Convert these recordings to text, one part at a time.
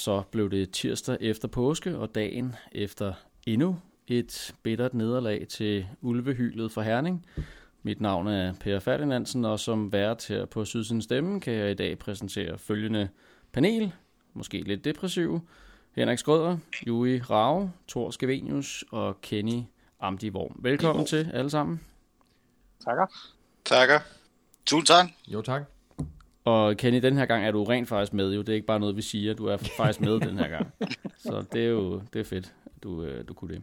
Så blev det tirsdag efter påske, og dagen efter endnu et bittert nederlag til Ulvehylet for Herning. Mit navn er Per Ferdinandsen, og som vært her på Sydsens Stemme kan jeg i dag præsentere følgende panel. Måske lidt depressiv. Henrik Skrøder, Jui Rave, Thor Skavenius og Kenny Amdi Worm. Velkommen til alle sammen. Takker. Takker. Tusind tak. Jo, tak. Og Kenny, den her gang er du rent faktisk med. Jo, det er ikke bare noget, vi siger. Du er faktisk med den her gang. Så det er jo det er fedt, at du, øh, du kunne det.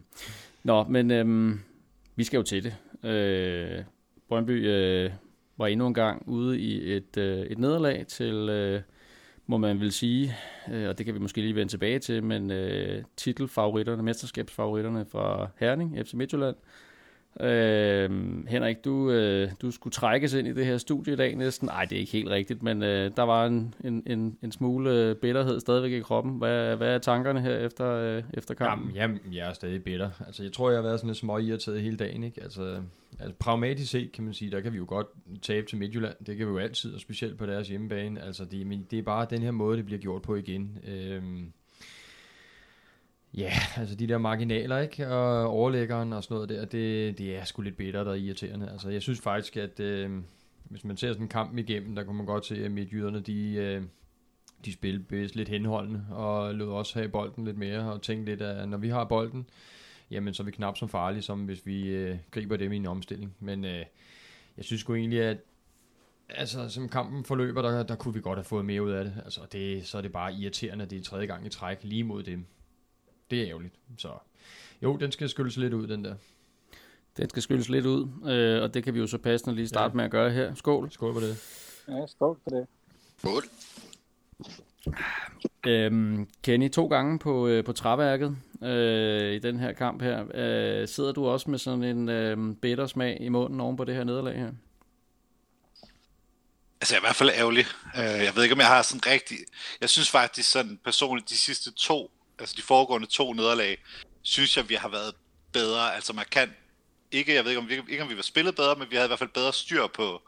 Nå, men øhm, vi skal jo til det. Øh, Brøndby øh, var endnu en gang ude i et, øh, et nederlag til, øh, må man vil sige, øh, og det kan vi måske lige vende tilbage til, men øh, titelfavoritterne, mesterskabsfavoritterne fra Herning, FC Midtjylland, Øh, Øh, Henrik, du, øh, du skulle trækkes ind i det her studie i dag næsten. Nej, det er ikke helt rigtigt, men øh, der var en, en, en, en smule øh, bitterhed stadigvæk i kroppen. Hvad, hvad er tankerne her efter, øh, efter kampen? Jamen, jamen, jeg er stadig bitter. Altså, jeg tror, jeg har været sådan lidt små irriteret hele dagen. Ikke? Altså, altså, pragmatisk set, kan man sige, der kan vi jo godt tabe til Midtjylland. Det kan vi jo altid, og specielt på deres hjemmebane. Altså, det, men det er bare den her måde, det bliver gjort på igen. Øh, Ja, altså de der marginaler, ikke? Og overlæggeren og sådan noget der, det, det er sgu lidt bittert og irriterende. Altså jeg synes faktisk, at øh, hvis man ser sådan en kamp igennem, der kunne man godt se, at midtjyderne, de, øh, de spiller bedst lidt henholdende, og lod også have bolden lidt mere, og tænkte lidt, at når vi har bolden, jamen så er vi knap så farlige, som hvis vi øh, griber dem i en omstilling. Men øh, jeg synes sgu egentlig, at altså, som kampen forløber, der, der kunne vi godt have fået mere ud af det. Altså, det, så er det bare irriterende, at det er tredje gang i træk lige mod dem det er ærgerligt. Så jo, den skal skylles lidt ud, den der. Den skal skylles lidt ud, øh, og det kan vi jo så passende lige starte ja. med at gøre her. Skål. Skål på det. Ja, skål på det. Skål. Øhm, Kenny, to gange på, øh, på træværket øh, i den her kamp her. Øh, sidder du også med sådan en øh, bitter smag i munden oven på det her nederlag her? Altså, jeg er i hvert fald ærgerlig. Øh, jeg ved ikke, om jeg har sådan rigtig... Jeg synes faktisk sådan personligt, de sidste to altså de foregående to nederlag, synes jeg, vi har været bedre. Altså man kan ikke, jeg ved ikke om, vi, ikke om vi var spillet bedre, men vi havde i hvert fald bedre styr på,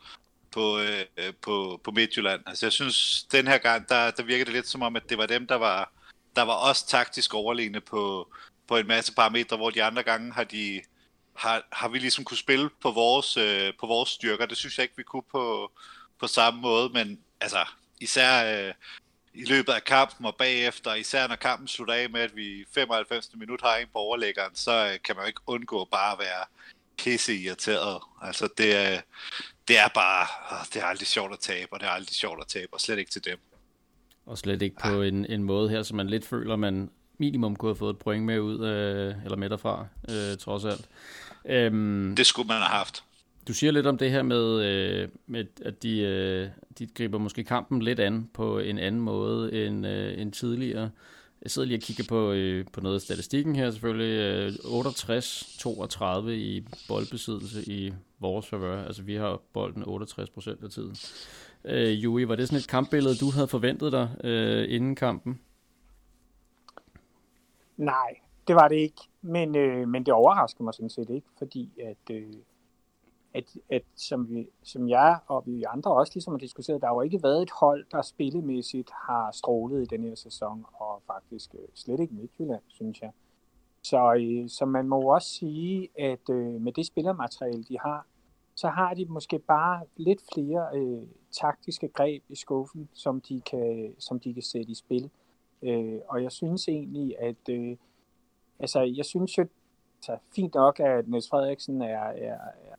på, øh, på, på Midtjylland. Altså jeg synes, den her gang, der, der virkede det lidt som om, at det var dem, der var, der var også taktisk overlegne på, på en masse parametre, hvor de andre gange har de har, har vi ligesom kunne spille på vores, øh, på vores styrker. Det synes jeg ikke, vi kunne på, på samme måde, men altså især øh, i løbet af kampen og bagefter, især når kampen slutter af med, at vi 95. minut har en på overlæggeren, så øh, kan man jo ikke undgå bare at være pisse irriteret. Altså det, er, det er bare, det er aldrig sjovt at tabe, og det er aldrig sjovt at tabe, og slet ikke til dem. Og slet ikke på en, en måde her, så man lidt føler, man minimum kunne have fået et point med ud, øh, eller med derfra, øh, trods alt. Øhm, det skulle man have haft. Du siger lidt om det her med, øh, med at de, øh, de griber måske kampen lidt an på en anden måde end, øh, end tidligere. Jeg sidder lige og kigger på, øh, på noget af statistikken her selvfølgelig. Øh, 68-32 i boldbesiddelse i vores favør. Altså vi har bolden 68 procent af tiden. Øh, Jui, var det sådan et kampbillede, du havde forventet dig øh, inden kampen? Nej, det var det ikke. Men, øh, men det overrasker mig sådan set ikke, fordi at... Øh at, at som, vi, som jeg og vi andre også ligesom har diskuteret, der har jo ikke været et hold, der spillemæssigt har strålet i den her sæson, og faktisk øh, slet ikke Midtjylland, synes jeg. Så, øh, så man må også sige, at øh, med det spillermateriale, de har, så har de måske bare lidt flere øh, taktiske greb i skuffen, som de kan, som de kan sætte i spil. Øh, og jeg synes egentlig, at øh, altså, jeg synes jo, så fint nok, at Niels Frederiksen er, er, er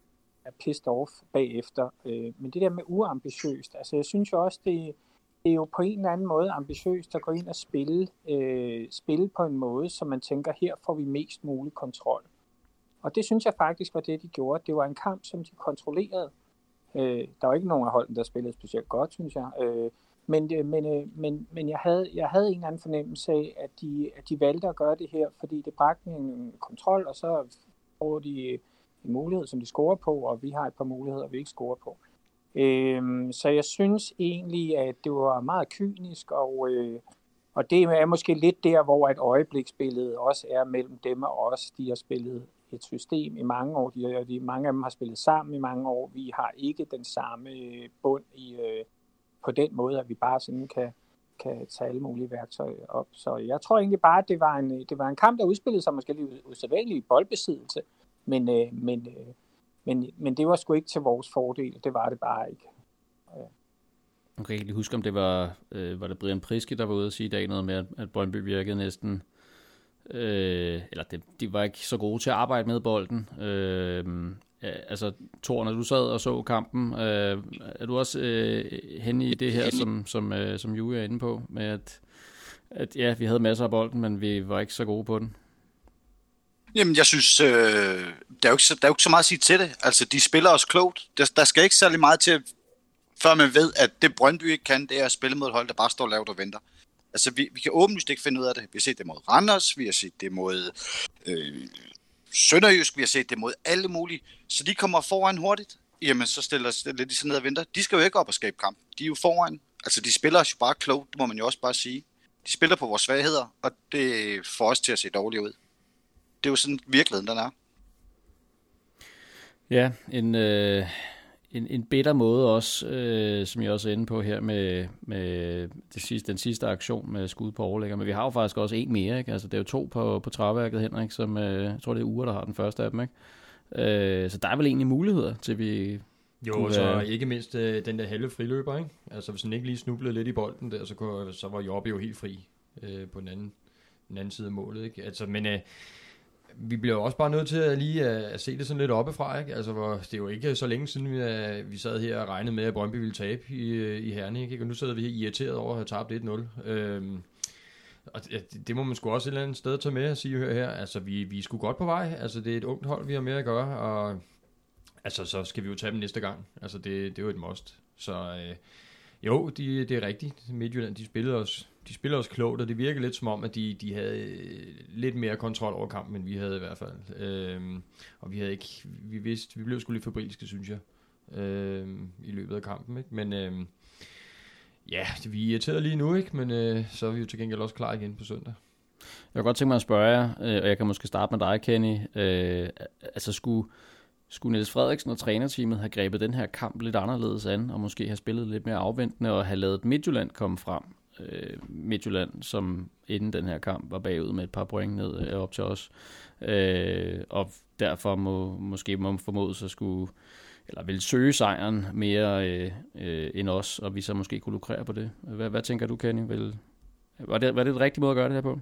er pissed off bagefter. Øh, men det der med uambitiøst, altså jeg synes jo også, det, det er jo på en eller anden måde ambitiøst at gå ind og spille, øh, spille på en måde, så man tænker, her får vi mest mulig kontrol. Og det synes jeg faktisk var det, de gjorde. Det var en kamp, som de kontrollerede. Øh, der var ikke nogen af holdene, der spillede specielt godt, synes jeg. Øh, men, øh, men, øh, men, men jeg, havde, jeg havde en eller anden fornemmelse af, at de, at de valgte at gøre det her, fordi det bragte en kontrol, og så får de en mulighed, som de scorer på, og vi har et par muligheder, vi ikke scorer på. Øhm, så jeg synes egentlig, at det var meget kynisk, og, øh, og det er måske lidt der, hvor et øjebliksbillede også er mellem dem og os. De har spillet et system i mange år, de, de, mange af dem har spillet sammen i mange år. Vi har ikke den samme øh, bund i, øh, på den måde, at vi bare sådan kan, kan tage alle mulige værktøjer op. Så jeg tror egentlig bare, at det var en, det var en kamp, der udspillede sig måske lidt usædvanlig boldbesiddelse, men, øh, men, øh, men, men det var sgu ikke til vores fordel. Det var det bare ikke. Jeg kan ikke lige huske, om det var, øh, var det Brian Priske, der var ude at sige i dag noget med, at, at Brøndby virkede næsten, øh, eller det, de var ikke så gode til at arbejde med bolden. Øh, altså, Thor, når du sad og så kampen, øh, er du også øh, hen i det her, som, som, øh, som Julie er inde på, med at, at ja, vi havde masser af bolden, men vi var ikke så gode på den? Jamen, jeg synes, øh, der, er jo ikke, så, der er jo ikke så meget at sige til det. Altså, de spiller os klogt. Der, der skal ikke særlig meget til, før man ved, at det Brøndby ikke kan, det er at spille mod et hold, der bare står lavt og venter. Altså, vi, vi kan åbenlyst ikke finde ud af det. Vi har set det mod Randers, vi har set det mod øh, Sønderjysk, vi har set det mod alle mulige. Så de kommer foran hurtigt. Jamen, så stiller, stiller de sig ned og venter. De skal jo ikke op og skabe kamp. De er jo foran. Altså, de spiller os jo bare klogt, det må man jo også bare sige. De spiller på vores svagheder, og det får os til at se dårligt ud. Det er jo sådan virkeligheden, den er. Ja, en, øh, en, en bedre måde også, øh, som jeg også er inde på her med, med det sidste, den sidste aktion med skud på overlægger. Men vi har jo faktisk også en mere, ikke? Altså, det er jo to på, på træværket, Henrik, som øh, jeg tror, det er uger, der har den første af dem, ikke? Øh, så der er vel egentlig muligheder til, vi jo, kunne, så øh... ikke mindst øh, den der halve friløber, ikke? Altså, hvis han ikke lige snublede lidt i bolden der, så, kunne, så var Jobbe jo helt fri øh, på den anden, den anden side af målet, ikke? Altså, men... Øh, vi bliver også bare nødt til at lige øh, at, se det sådan lidt oppefra, ikke? Altså, hvor, det er jo ikke så længe siden, vi, øh, vi sad her og regnede med, at Brøndby ville tabe i, øh, i Herning, ikke? Og nu sidder vi her irriteret over at have tabt 1-0. Øhm, og det, det må man sgu også et eller andet sted tage med at sige hør her. Altså, vi, vi er sgu godt på vej. Altså, det er et ungt hold, vi har med at gøre, og altså, så skal vi jo tage dem næste gang. Altså, det, det er jo et must. Så øh, jo, de, det er rigtigt. Midtjylland, de spillede os de spiller også klogt, og det virker lidt som om, at de, de havde øh, lidt mere kontrol over kampen, end vi havde i hvert fald. Øhm, og vi havde ikke, vi vidste, vi blev sgu lidt fabrilske, synes jeg, øhm, i løbet af kampen. Ikke? Men øhm, ja, vi er irriteret lige nu, ikke? men øh, så er vi jo til gengæld også klar igen på søndag. Jeg kunne godt tænke mig at spørge jer, øh, og jeg kan måske starte med dig, Kenny. Øh, altså skulle, skulle Niels Frederiksen og trænerteamet have grebet den her kamp lidt anderledes an, og måske have spillet lidt mere afventende, og have lavet Midtjylland komme frem? Øh, Midtjylland, som inden den her kamp var bagud med et par point ned øh, op til os. Øh, og derfor må måske må formodes at skulle eller vil søge sejren mere øh, øh, end os, og vi så måske kunne lukrere på det. Hvad, hvad tænker du, Kenny? Vil, var, det, var det den rigtige måde at gøre det her på?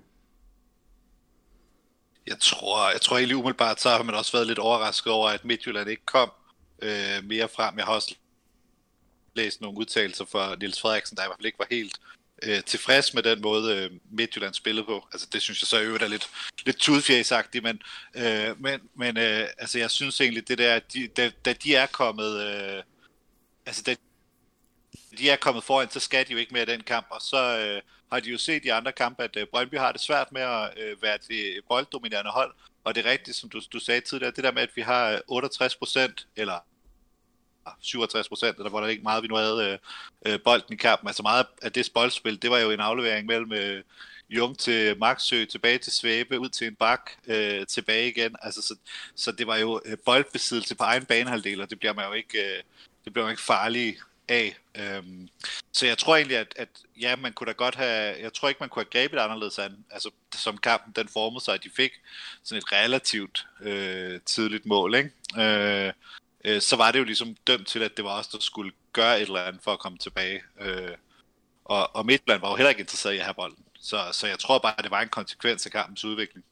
Jeg tror, jeg tror egentlig umiddelbart, så har man også været lidt overrasket over, at Midtjylland ikke kom øh, mere frem. Jeg har også læst nogle udtalelser fra Nils Frederiksen, der i hvert fald ikke var helt øh, tilfreds med den måde, øh, Midtjylland spillede på. Altså, det synes jeg så i øvrigt er lidt, lidt tudfjæsagtigt, men, øh, men, men øh, altså, jeg synes egentlig, det der, de, da, da de er kommet, øh, altså, da de er kommet foran, så skal de jo ikke mere i den kamp, og så øh, har de jo set i andre kampe, at øh, Brøndby har det svært med at øh, være det bolddominerende hold, og det er rigtigt, som du, du sagde tidligere, det der med, at vi har øh, 68 procent, eller 67 procent, eller hvor der ikke meget vi nu havde øh, øh, bolden i kampen. Altså meget af det boldspil, det var jo en aflevering mellem øh, Jung til Maxø, tilbage til Svæbe, ud til en bak, øh, tilbage igen. Altså, så, så det var jo øh, boldbesiddelse på egen banehalvdel, og det bliver man jo ikke, øh, det bliver man ikke farlig af. Øhm, så jeg tror egentlig, at, at ja, man kunne da godt have, jeg tror ikke, man kunne have grebet anderledes an, altså som kampen den formede sig, at de fik sådan et relativt øh, tidligt mål, ikke? Øh, øh, så var det jo ligesom dømt til, at det var os, der skulle gøre et eller andet for at komme tilbage. Øh, og, og Midtland var jo heller ikke interesseret i at have bolden. Så, så jeg tror bare, at det var en konsekvens af kampens udvikling.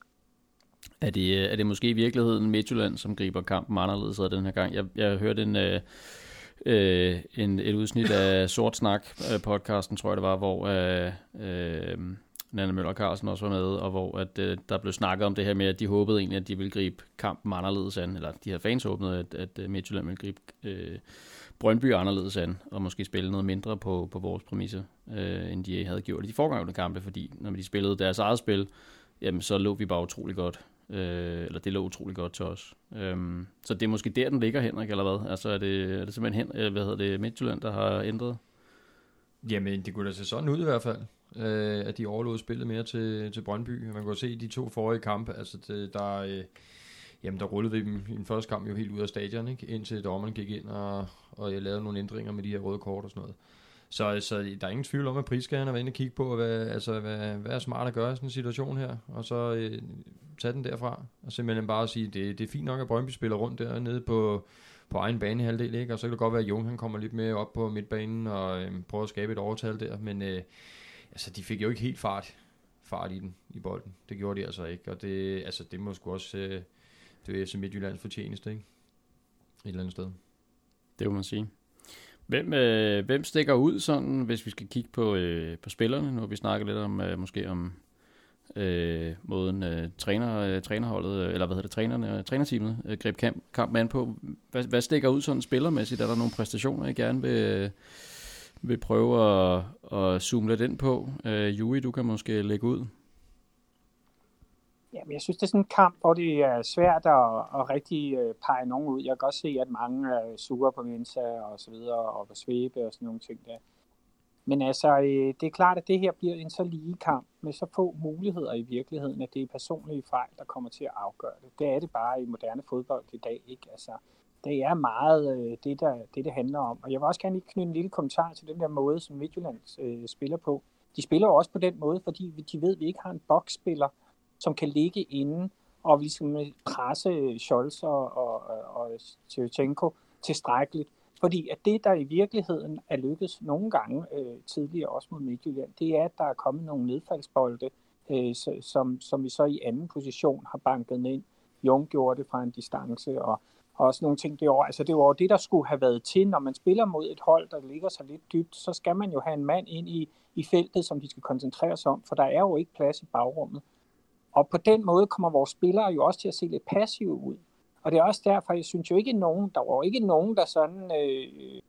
Er det, øh, er det måske i virkeligheden Midtjylland, som griber kampen anderledes af den her gang? Jeg, jeg hørte en, øh, øh en, et udsnit af Sort Snak-podcasten, øh, tror jeg det var, hvor øh, øh, Nanne Møller Carlsen også var med, og hvor at, øh, der blev snakket om det her med, at de håbede egentlig, at de ville gribe kampen anderledes an, eller de her fans håbede, at, at øh, Midtjylland ville gribe øh, Brøndby anderledes an, og måske spille noget mindre på, på vores præmisser, øh, end de havde gjort i de foregående kampe, fordi når de spillede deres eget spil, jamen så lå vi bare utrolig godt. Øh, eller det lå utrolig godt til os. Øhm, så det er måske der, den ligger, Henrik, eller hvad? Altså er det, er det simpelthen hen, øh, hvad hedder det, Midtjylland, der har ændret? Jamen, det kunne da se sådan ud i hvert fald øh, at de overlod spillet mere til, til Brøndby. Man kan se de to forrige kampe, altså det, der, øh, jamen der rullede vi dem i den første kamp jo helt ud af stadion, ikke? indtil dommeren gik ind og, og jeg lavede nogle ændringer med de her røde kort og sådan noget. Så, så der er ingen tvivl om, at prisskæren er været inde og kigge på, hvad, altså, hvad, hvad er smart at gøre i sådan en situation her, og så øh, tage den derfra, og simpelthen bare sige, det, det er fint nok, at Brøndby spiller rundt dernede på, på egen bane halvdel, ikke? og så kan det godt være, at Jung han kommer lidt mere op på midtbanen og øh, prøver at skabe et overtal der, men øh, altså, de fik jo ikke helt fart, fart i den, i bolden. Det gjorde de altså ikke, og det, altså, det må sgu også, øh, det er FC Midtjyllands fortjeneste, ikke? Et eller andet sted. Det må man sige. Hvem, øh, hvem stikker ud sådan, hvis vi skal kigge på, øh, på spillerne? Nu har vi snakket lidt om, øh, måske om øh, måden øh, træner, øh, trænerholdet, øh, eller hvad hedder det, trænerne, øh, trænerteamet øh, greb kamp, kampen an på. Hvad, hvad stikker ud sådan spillermæssigt? Er der nogle præstationer, I gerne vil, øh, vil prøve at, at zoome lidt ind på? Øh, Juri, du kan måske lægge ud. Jamen, jeg synes, det er sådan en kamp, hvor det er svært at, at rigtig øh, pege nogen ud. Jeg kan godt se, at mange øh, er sure på Mensa og så videre, og på Svebe og sådan nogle ting der. Men altså, øh, det er klart, at det her bliver en så lige kamp med så få muligheder i virkeligheden, at det er personlige fejl, der kommer til at afgøre det. Det er det bare i moderne fodbold i dag, ikke? Altså, det er meget øh, det, der, det, det handler om. Og jeg vil også gerne lige knytte en lille kommentar til den der måde, som Midtjylland øh, spiller på. De spiller jo også på den måde, fordi de ved, at vi ikke har en boksspiller, som kan ligge inde og ligesom presse Scholz og, og, og Shevchenko tilstrækkeligt. Fordi at det, der i virkeligheden er lykkedes nogle gange øh, tidligere, også mod Midtjylland, det er, at der er kommet nogle nedfaldsbolde, øh, som, som vi så i anden position har banket ned. Jung gjorde det fra en distance, og, og også nogle ting det år. Altså det var det, der skulle have været til, når man spiller mod et hold, der ligger så lidt dybt, så skal man jo have en mand ind i, i feltet, som de skal koncentrere sig om, for der er jo ikke plads i bagrummet. Og på den måde kommer vores spillere jo også til at se lidt passive ud. Og det er også derfor, jeg synes jo ikke nogen, der var ikke nogen, der sådan øh,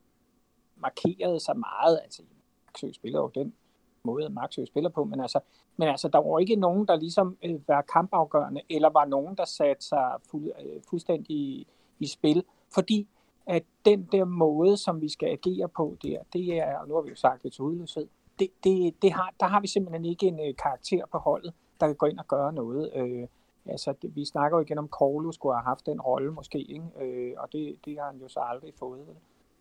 markerede sig meget. Altså, Maxø spiller jo den måde, Maxø spiller på, men altså, men altså, der var ikke nogen, der ligesom øh, var kampafgørende, eller var nogen, der satte sig fuld, øh, fuldstændig i, spil, fordi at den der måde, som vi skal agere på der, det er, og nu har vi jo sagt det til udløshed, det, det, det har, der har vi simpelthen ikke en øh, karakter på holdet, der kan gå ind og gøre noget. Øh, altså, det, vi snakker jo igen om, Korlu skulle have haft den rolle måske, ikke? Øh, og det, det har han jo så aldrig fået.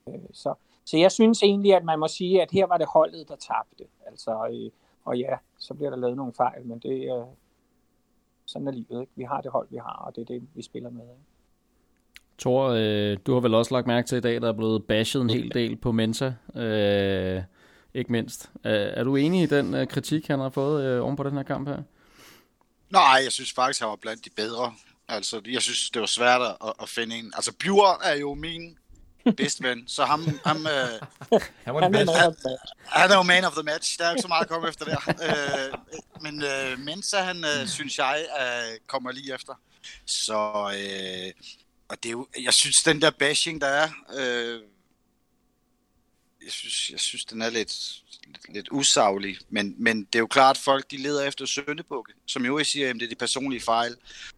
Øh, så, så jeg synes egentlig, at man må sige, at her var det holdet, der tabte. Altså, øh, og ja, så bliver der lavet nogle fejl, men det øh, sådan er livet. Ikke? Vi har det hold, vi har, og det er det, vi spiller med. Ikke? Thor, øh, du har vel også lagt mærke til i dag, der er blevet bashed en hel del på Mensa, øh, ikke mindst. Øh, er du enig i den øh, kritik, han har fået øh, oven på den her kamp her? Nej, jeg synes faktisk, han var blandt de bedre. Altså, jeg synes, det var svært at, at finde en. Altså, Bjur er jo min bedste ven, så ham... ham øh, han var bedste. Han, han er jo man of the match. Der er ikke så meget at komme efter der. Øh, men øh, Mensa, han øh, synes jeg, øh, kommer lige efter. Så... Øh, og det er jo, jeg synes, den der bashing, der er... Øh, jeg synes, jeg synes, den er lidt, lidt, lidt usaglig, men, men det er jo klart, at folk de leder efter søndebukke, som jo siger, at det er de personlige fejl,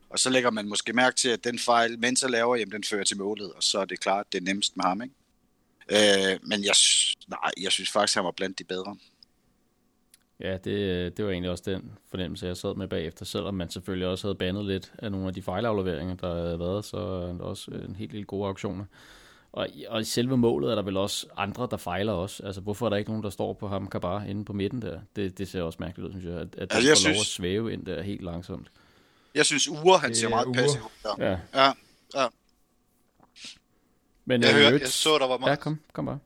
og så lægger man måske mærke til, at den fejl, Mensa laver, jamen, den fører til målet, og så er det klart, det er nemmest med ham, ikke? Øh, men jeg, nej, jeg synes faktisk, han var blandt de bedre. Ja, det, det var egentlig også den fornemmelse, jeg sad med bagefter, selvom man selvfølgelig også havde bandet lidt af nogle af de fejlafleveringer, der havde været, så er der også en helt lille gode auktioner. Og, og i selve målet er der vel også andre, der fejler også. Altså, hvorfor er der ikke nogen, der står på ham Kabar inde på midten der? Det, det ser også mærkeligt ud, synes jeg. At, at altså, jeg får synes... lov at svæve ind der helt langsomt. Jeg synes, Ure, han ser meget passiv ud. Ja. ja. ja. Men jeg, hørte, jeg så, der var meget... Ja, kom, kom bare.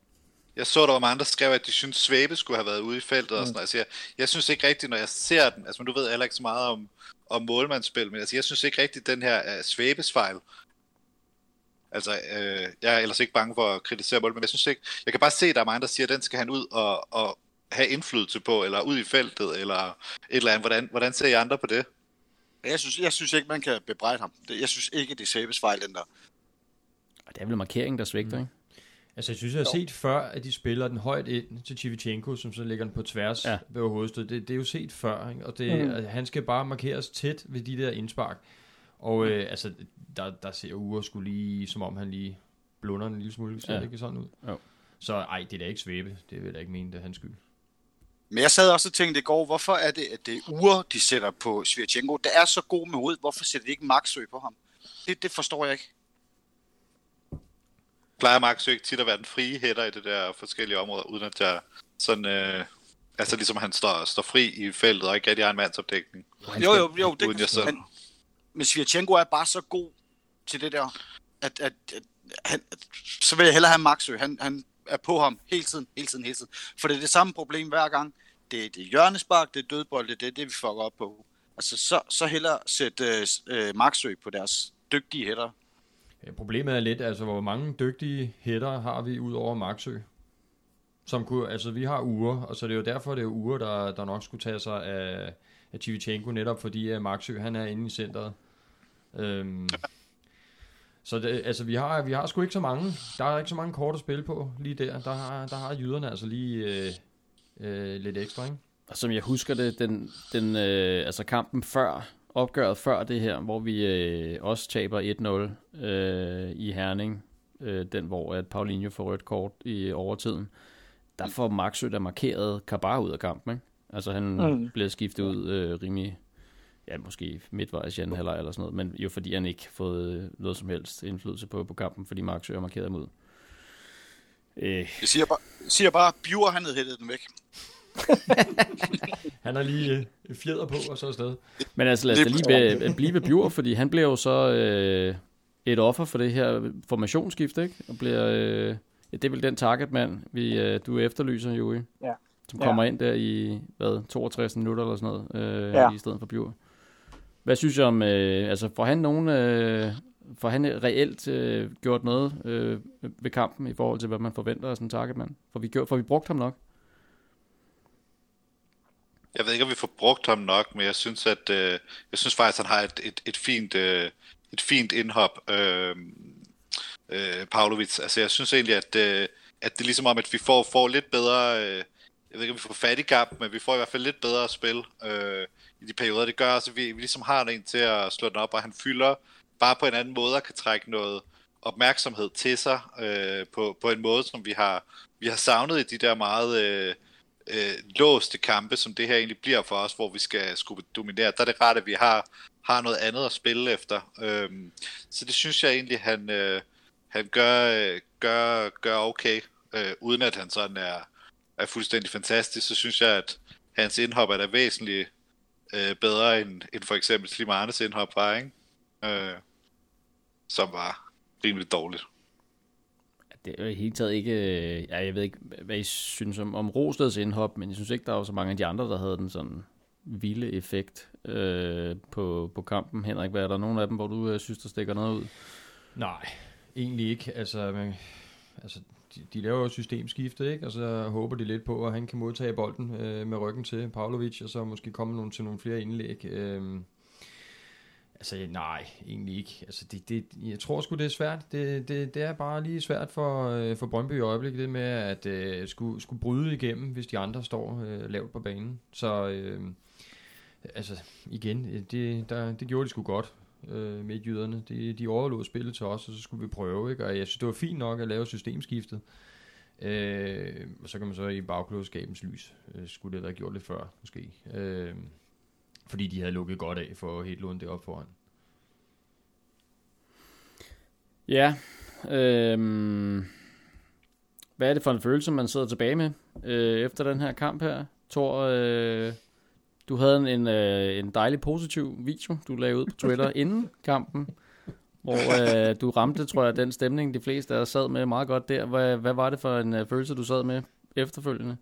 Jeg så, der var mange, der skrev, at de synes Svæbe skulle have været ude i feltet mm. og sådan noget. Altså, jeg, jeg synes ikke rigtigt, når jeg ser den, altså du ved heller ikke så meget om, om målmandsspil, men altså, jeg synes ikke rigtigt, den her uh, Svæbes fejl Altså, øh, jeg er ellers ikke bange for at kritisere mål, men jeg synes ikke, jeg kan bare se, at der er mange, der siger, at den skal han ud og, og have indflydelse på, eller ud i feltet, eller et eller andet. Hvordan, hvordan ser I andre på det? Jeg synes, jeg synes ikke, man kan bebrejde ham. Jeg synes ikke, det er Sabes fejl, den der. Og det er vel markeringen, der svigter, mm. ikke? Altså, jeg synes, jeg har set før, at de spiller den højt ind til Chivichenko, som så ligger den på tværs ja. ved hovedstød. Det, det er jo set før, ikke? Og det, mm. han skal bare markeres tæt ved de der indspark. Og øh, altså, der, der ser Ure skulle lige, som om han lige blunder en lille smule. Ser ja. det ikke sådan ud? Jo. Så ej, det er da ikke svæbe. Det vil jeg da ikke mene, det er hans skyld. Men jeg sad også og tænkte i går, hvorfor er det, at det er Ure, de sætter på Svirchenko? Det er så god med hovedet. Hvorfor sætter de ikke Maxø på ham? Det, det forstår jeg ikke. Plejer Maxø ikke tit at være den frie hætter i det der forskellige områder, uden at jeg Sådan, øh, altså ligesom han står, står fri i feltet og ikke rigtig har en mandsopdækning. Jo, jo, jo. Uden jeg Det, selv. men, men Svirchenko er bare så god til det der, at, at, at, han, at så vil jeg hellere have Maxø. Han, han er på ham hele tiden, hele tiden, hele tiden. For det er det samme problem hver gang. Det, det er hjørnespark, det er dødbold, det er det, vi fucker op på. Altså, så, så hellere sætte øh, Maxø på deres dygtige hætter. Ja, problemet er lidt, altså hvor mange dygtige hætter har vi ud over Maxø? Som kunne, altså vi har uger, og så det er jo derfor, det er uger, der, der nok skulle tage sig af, af Chivichenko, netop fordi at Maxø, han er inde i centret. Øhm, så det, altså vi har, vi har sgu ikke så mange, der er ikke så mange kort at spille på lige der. Der har, der har jyderne altså lige øh, øh, lidt ekstra, ikke? Og som jeg husker det, den, den øh, altså kampen før, opgøret før det her, hvor vi øh, også taber 1-0 øh, i Herning, øh, den hvor at Paulinho får rødt kort i overtiden, der får Maxø der markeret Kabar ud af kampen, ikke? Altså han mm. Bliver skiftet ud øh, rimelig, ja måske midtvejs i anden halvleg eller sådan noget, men jo fordi han ikke fået øh, noget som helst indflydelse på, på kampen, fordi Maxø har markeret ham ud. Øh, Jeg siger bare, jeg siger bare Bjur, han havde hættet den væk. Han har lige øh, fjeder på, og så afsted. Men altså lad os da lige be, blive ved Bjur, fordi han bliver jo så øh, et offer for det her formationsskift, ikke? Og bliver, øh, ja, det er vel den targetmand, vi, øh, du efterlyser, Joey. Ja. Som Ja. kommer ind der i, hvad, 62 minutter eller sådan noget, øh, Ja. i stedet for Bjur. Hvad synes jeg om, øh, altså får han nogen, øh, får han reelt øh, gjort noget øh, ved kampen i forhold til, hvad man forventer af sådan en targetmand? Får vi, gjort, får vi brugt ham nok? Jeg ved ikke, om vi får brugt ham nok, men jeg synes, at øh, jeg synes faktisk, at han har et, et, et fint øh, et fint indhop, øh, øh, Pavlovic. Altså, jeg synes egentlig, at, øh, at det er ligesom om, at vi får, får lidt bedre, øh, jeg ved ikke, om vi får fat i kamp, men vi får i hvert fald lidt bedre spil øh, i de perioder. Det gør også, at vi, vi ligesom har en til at slå den op, og han fylder bare på en anden måde og kan trække noget opmærksomhed til sig øh, på, på en måde, som vi har, vi har savnet i de der meget øh, øh, låste kampe, som det her egentlig bliver for os, hvor vi skal skulle dominere. Der er det rart, at vi har, har noget andet at spille efter. Øhm, så det synes jeg egentlig, han, øh, han gør, øh, gør, gør okay, øh, uden at han sådan er, er fuldstændig fantastisk. Så synes jeg, at hans indhop er da væsentligt øh, bedre end, end for eksempel Slimanes indhop var, ikke? Øh, som var rimelig dårligt. Det er jo taget ikke... Øh, ja, jeg ved ikke, hvad I synes om, om Rosteds indhop, men jeg synes ikke, der var så mange af de andre, der havde den sådan vilde effekt øh, på, på kampen. Henrik, hvad er der nogen af dem, hvor du øh, synes, der stikker noget ud? Nej, egentlig ikke. Altså, man, altså de, de laver jo systemskifte, ikke? Og så håber de lidt på, at han kan modtage bolden øh, med ryggen til Pavlovic, og så måske komme nogle, til nogle flere indlæg. Øh, altså, nej, egentlig ikke. Altså, det, det, jeg tror sgu, det er svært. Det, det, det er bare lige svært for, øh, for Brøndby i øjeblikket, det med at øh, skulle, skulle bryde igennem, hvis de andre står øh, lavt på banen. Så... Øh, Altså, igen, øh, det, der, det gjorde de sgu godt øh, med jyderne. De, de overlod spillet til os, og så skulle vi prøve, ikke? Og jeg synes, det var fint nok at lave systemskiftet. Øh, og så kan man så i bagklodskabens lys, øh, skulle det have gjort lidt før, måske. Øh, fordi de havde lukket godt af for helt lånt det op foran. Ja, øhm, hvad er det for en følelse, man sidder tilbage med øh, efter den her kamp her? Tor, øh, du havde en, en, øh, en dejlig positiv video, du lagde ud på Twitter inden kampen, hvor øh, du ramte, tror jeg, den stemning, de fleste af os sad med meget godt der. Hvad, hvad var det for en øh, følelse, du sad med efterfølgende?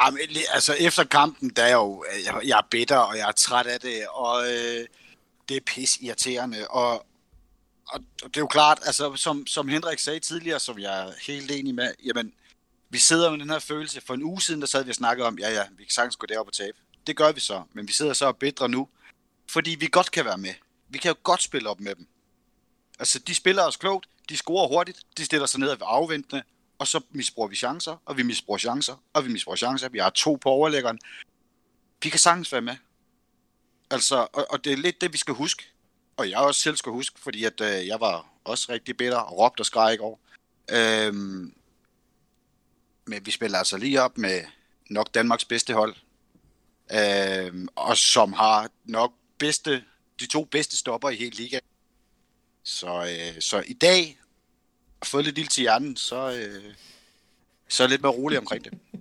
Jamen, altså efter kampen, der er jeg jo, jeg, jeg er bitter, og jeg er træt af det, og øh, det er pis irriterende, og, og, og det er jo klart, altså som, som Henrik sagde tidligere, som jeg er helt enig med, jamen, vi sidder med den her følelse. For en uge siden, der sad vi og snakkede om, ja ja, vi kan sagtens gå derop og tabe. Det gør vi så, men vi sidder så og bedre nu, fordi vi godt kan være med. Vi kan jo godt spille op med dem. Altså, de spiller os klogt, de scorer hurtigt, de stiller sig ned og afventende, og så misbruger vi chancer, og vi misbruger chancer, og vi misbruger chancer. Vi har to på overlæggeren. Vi kan sagtens være med. Altså, og, og det er lidt det, vi skal huske. Og jeg også selv skal huske, fordi at, øh, jeg var også rigtig bitter og råbte og skreg i går. Øhm, men vi spiller altså lige op med nok Danmarks bedste hold. Øhm, og som har nok bedste, de to bedste stopper i hele ligaen. Så, øh, så i dag, at få lidt ild til hjernen, så, øh, Så er jeg lidt mere rolig omkring det.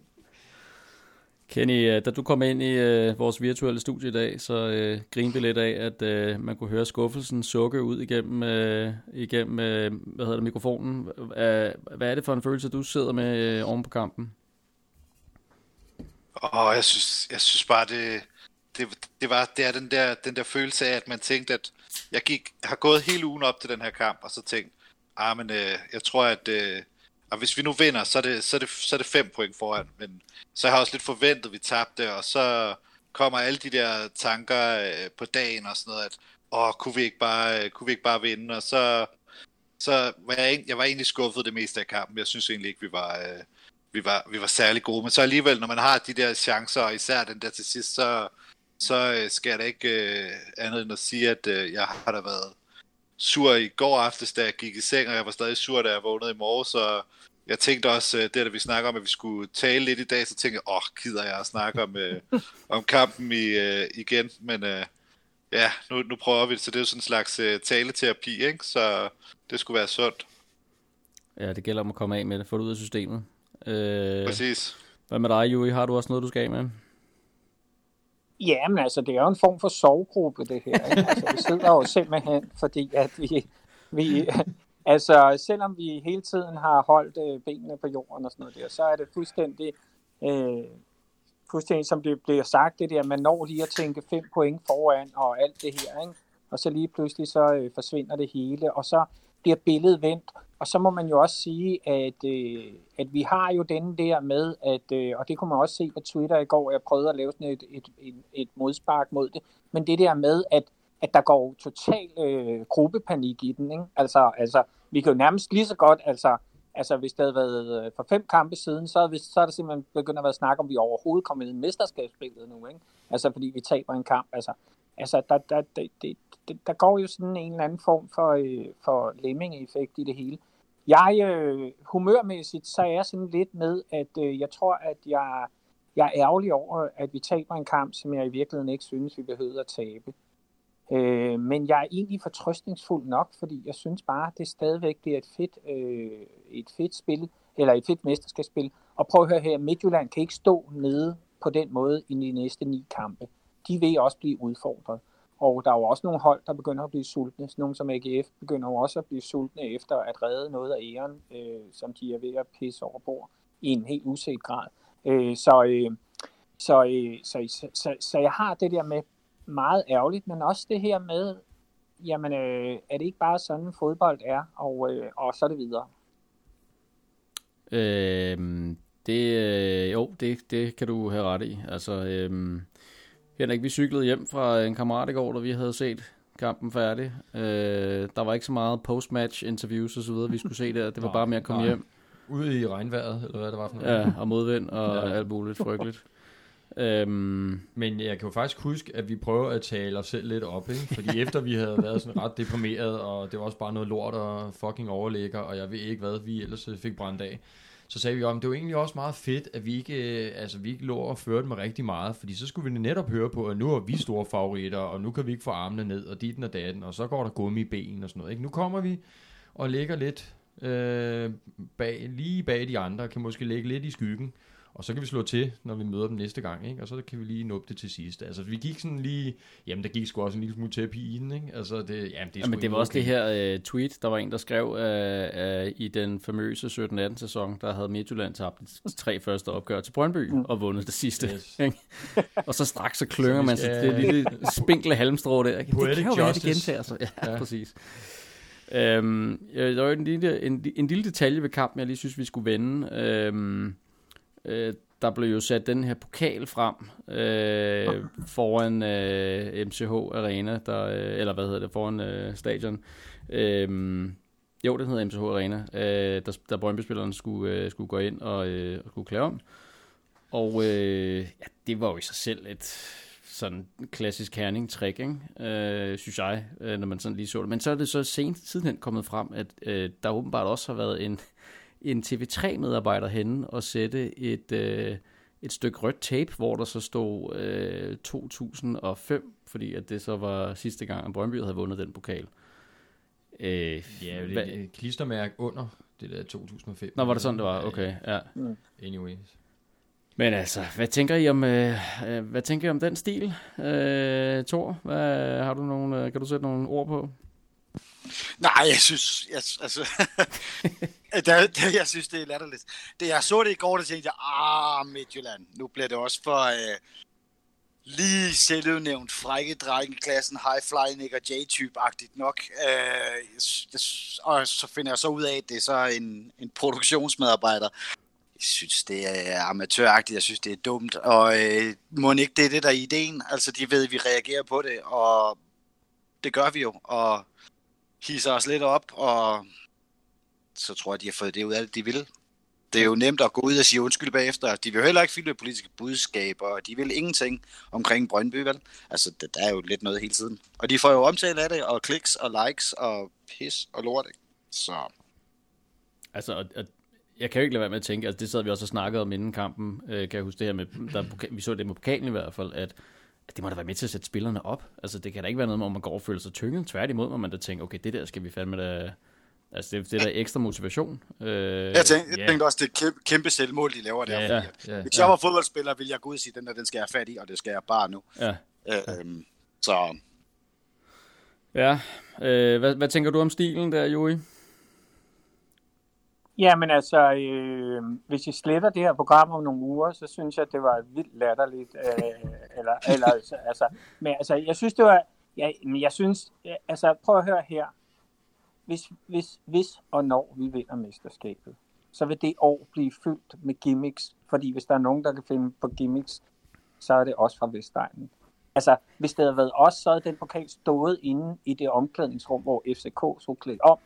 Kenny, øh, da du kom ind i uh, vores virtuelle studie i dag, så uh, grinede vi lidt af, at uh, man kunne høre skuffelsen sukke ud igennem, uh, igennem uh, hvad hedder det, mikrofonen. Hvad er det for en følelse, du sidder med uh, oven på kampen? Og jeg synes, jeg synes bare, det, det, det, var, det er den der, den der følelse af, at man tænkte, at jeg gik, har gået hele ugen op til den her kamp, og så tænkt, ah, men øh, jeg tror, at øh, og hvis vi nu vinder, så er, det, så, er det, så er det fem point foran, men så har jeg også lidt forventet, at vi tabte, og så kommer alle de der tanker øh, på dagen og sådan noget, at åh, kunne vi ikke bare, øh, kunne vi ikke bare vinde, og så, så var jeg, jeg var egentlig skuffet det meste af kampen. Jeg synes egentlig ikke, vi var, øh, vi var, vi var særlig gode, men så alligevel, når man har de der chancer, og især den der til sidst, så, så øh, skal jeg da ikke øh, andet end at sige, at øh, jeg har da været sur i går aftes, da jeg gik i seng, og jeg var stadig sur, da jeg vågnede i morges, så jeg tænkte også, øh, det da vi snakker om, at vi skulle tale lidt i dag, så tænkte jeg, åh, oh, gider jeg at snakke om, øh, om kampen i, øh, igen, men øh, ja, nu, nu prøver vi det, så det er jo sådan en slags øh, taleterapi, ikke? så det skulle være sundt. Ja, det gælder om at komme af med det, få det ud af systemet. Øh, Præcis. Hvad med dig, Juri? Har du også noget, du skal af med? Ja, men altså, det er jo en form for sovegruppe, det her. Ikke? Altså, vi sidder jo simpelthen, fordi at vi, vi, altså, selvom vi hele tiden har holdt øh, benene på jorden og sådan noget der, så er det fuldstændig, øh, fuldstændig som det bliver sagt, det der, man når lige at tænke fem point foran og alt det her, ikke? og så lige pludselig så øh, forsvinder det hele, og så bliver billedet vendt, og så må man jo også sige, at, øh, at vi har jo den der med, at, øh, og det kunne man også se på Twitter i går, jeg prøvede at lave sådan et, et, et, et modspark mod det, men det der med, at, at der går total øh, gruppepanik i den. Ikke? Altså, altså, vi kan jo nærmest lige så godt, altså, altså hvis det havde været øh, for fem kampe siden, så, hvis, så er der simpelthen begyndt at være snak om, vi overhovedet kommer ind i mesterskabsspillet nu. Ikke? Altså fordi vi taber en kamp. Altså, altså der, der, det, det, det, der går jo sådan en eller anden form for, øh, for lemming-effekt i det hele. Jeg, øh, humørmæssigt, så er jeg sådan lidt med, at øh, jeg tror, at jeg, jeg er ærgerlig over, at vi taber en kamp, som jeg i virkeligheden ikke synes, vi behøver at tabe. Øh, men jeg er egentlig fortrøstningsfuld nok, fordi jeg synes bare, at det stadigvæk bliver et fedt, øh, et fedt spil, eller et fedt mesterskabsspil. Og prøv at høre her, Midtjylland kan ikke stå nede på den måde i de næste ni kampe. De vil også blive udfordret. Og der er jo også nogle hold, der begynder at blive sultne. Nogle som AGF begynder jo også at blive sultne efter at redde noget af æren, øh, som de er ved at pisse over bord i en helt uset grad. Øh, så, øh, så, øh, så, så, så, så jeg har det der med meget ærgerligt, men også det her med, jamen øh, er det ikke bare sådan fodbold er, og, øh, og så er det videre. Øh, det, øh, jo, det, det kan du have ret i. Altså, øh, Henrik, vi cyklede hjem fra en kammerat i går, da vi havde set kampen færdig. Øh, der var ikke så meget post-match interviews og så videre, vi skulle se der. Det var bare med at komme nej. hjem. Ude i regnvejret, eller hvad det var for noget. Ja, og modvind og ja. alt muligt frygteligt. Øhm, Men jeg kan jo faktisk huske, at vi prøver at tale os selv lidt op, ikke? fordi efter vi havde været sådan ret deprimeret, og det var også bare noget lort og fucking overlægger, og jeg ved ikke hvad, vi ellers fik brændt af, så sagde vi om, det var egentlig også meget fedt, at vi ikke, øh, altså, vi ikke lå og førte med rigtig meget, fordi så skulle vi netop høre på, at nu er vi store favoritter, og nu kan vi ikke få armene ned, og dit og datten, og så går der gummi i ben og sådan noget. Ikke? Nu kommer vi og ligger lidt øh, bag, lige bag de andre, kan måske ligge lidt i skyggen, og så kan vi slå til, når vi møder dem næste gang, ikke? og så kan vi lige nå det til sidst. Altså, vi gik sådan lige, jamen der gik sgu også en lille smule terapi i den, ikke? Altså, det, jamen, det er jamen, det var også okay. det her uh, tweet, der var en, der skrev uh, uh, i den famøse 17-18 sæson, der havde Midtjylland tabt de tre første opgør til Brøndby mm. og vundet det sidste. Yes. Ikke? og så straks så klynger man sig det lille spinkle halmstrå der. Ikke? Det kan jo være, det gentager sig. Ja, ja. præcis. Um, der var en lille, en, en lille detalje ved kampen, jeg lige synes, vi skulle vende. Um, øh, der blev jo sat den her pokal frem øh, foran øh, MCH Arena, der, øh, eller hvad hedder det, foran øh, stadion. Øh, jo, det hedder MCH Arena, øh, der, der Brøndby-spillerne skulle, øh, skulle gå ind og, øh, og skulle klæde om. Og øh, ja, det var jo i sig selv et sådan klassisk herning-trick, ikke? Øh, synes jeg, øh, når man sådan lige så det. Men så er det så sent sidenhen kommet frem, at øh, der åbenbart også har været en en TV3-medarbejder henne og sætte et, øh, et stykke rødt tape, hvor der så stod øh, 2005, fordi at det så var sidste gang, at Brøndby havde vundet den pokal. Øh, ja, det er et klistermærke under Det der 2005. Nå, var det sådan, det var? Okay, ja. Anyways. Men altså, hvad tænker I om, øh, øh, hvad tænker I om den stil, øh, Thor? Hvad, har du nogle, øh, kan du sætte nogle ord på? Nej, jeg synes, jeg, altså, Øh, det, det, jeg synes, det er latterligt. Det, jeg så det i går, der tænkte jeg, ah, Midtjylland, nu bliver det også for øh, lige selvudnævnt frække drenge i klassen, high fly Nick og J-type-agtigt nok. Øh, jeg, og så finder jeg så ud af, at det er så en, en produktionsmedarbejder. Jeg synes, det er amatøragtigt, jeg synes, det er dumt, og øh, må ikke det er det, der er ideen. Altså, de ved, at vi reagerer på det, og det gør vi jo, og hisser os lidt op, og så tror jeg, de har fået det ud af det, de vil. Det er jo nemt at gå ud og sige undskyld bagefter. De vil heller ikke fylde politiske budskaber, og de vil ingenting omkring Brøndby, vel? Altså, det, der er jo lidt noget hele tiden. Og de får jo omtale af det, og kliks og likes og pis og lort, ikke? Så... Altså, og, og jeg kan jo ikke lade være med at tænke, altså det sad vi også og snakkede om inden kampen, øh, kan jeg huske det her med, der, vi så det med pokalen i hvert fald, at, at det må da være med til at sætte spillerne op. Altså det kan da ikke være noget, hvor man går og føler sig tynget. Tværtimod må man da tænke, okay, det der skal vi fandme da... Altså det, det er der ekstra motivation. Øh, Jeg tænkte, jeg tænkte også, det er et kæmpe, kæmpe selvmål, de laver der. Ja, fordi, ja. Hvis jeg var fodboldspiller, ville jeg gå ud og sige, den der, den skal jeg have fat i, og det skal jeg bare nu. Ja, Øhm, så ja. Øh, hvad, hvad tænker du om stilen der, Joey? Jamen altså, øh, hvis I sletter det her program om nogle uger, så synes jeg, at det var vildt latterligt. Øh, eller, eller, altså, altså, men altså, jeg synes, det var... Jeg, jeg synes, øh, altså, prøv at høre her. Hvis, hvis, hvis og når vi vinder mesterskabet, så vil det år blive fyldt med gimmicks. Fordi hvis der er nogen, der kan finde på gimmicks, så er det også fra Vestegnen. Altså, hvis det havde været os, så havde den pokal stået inde i det omklædningsrum, hvor FCK så klædt om,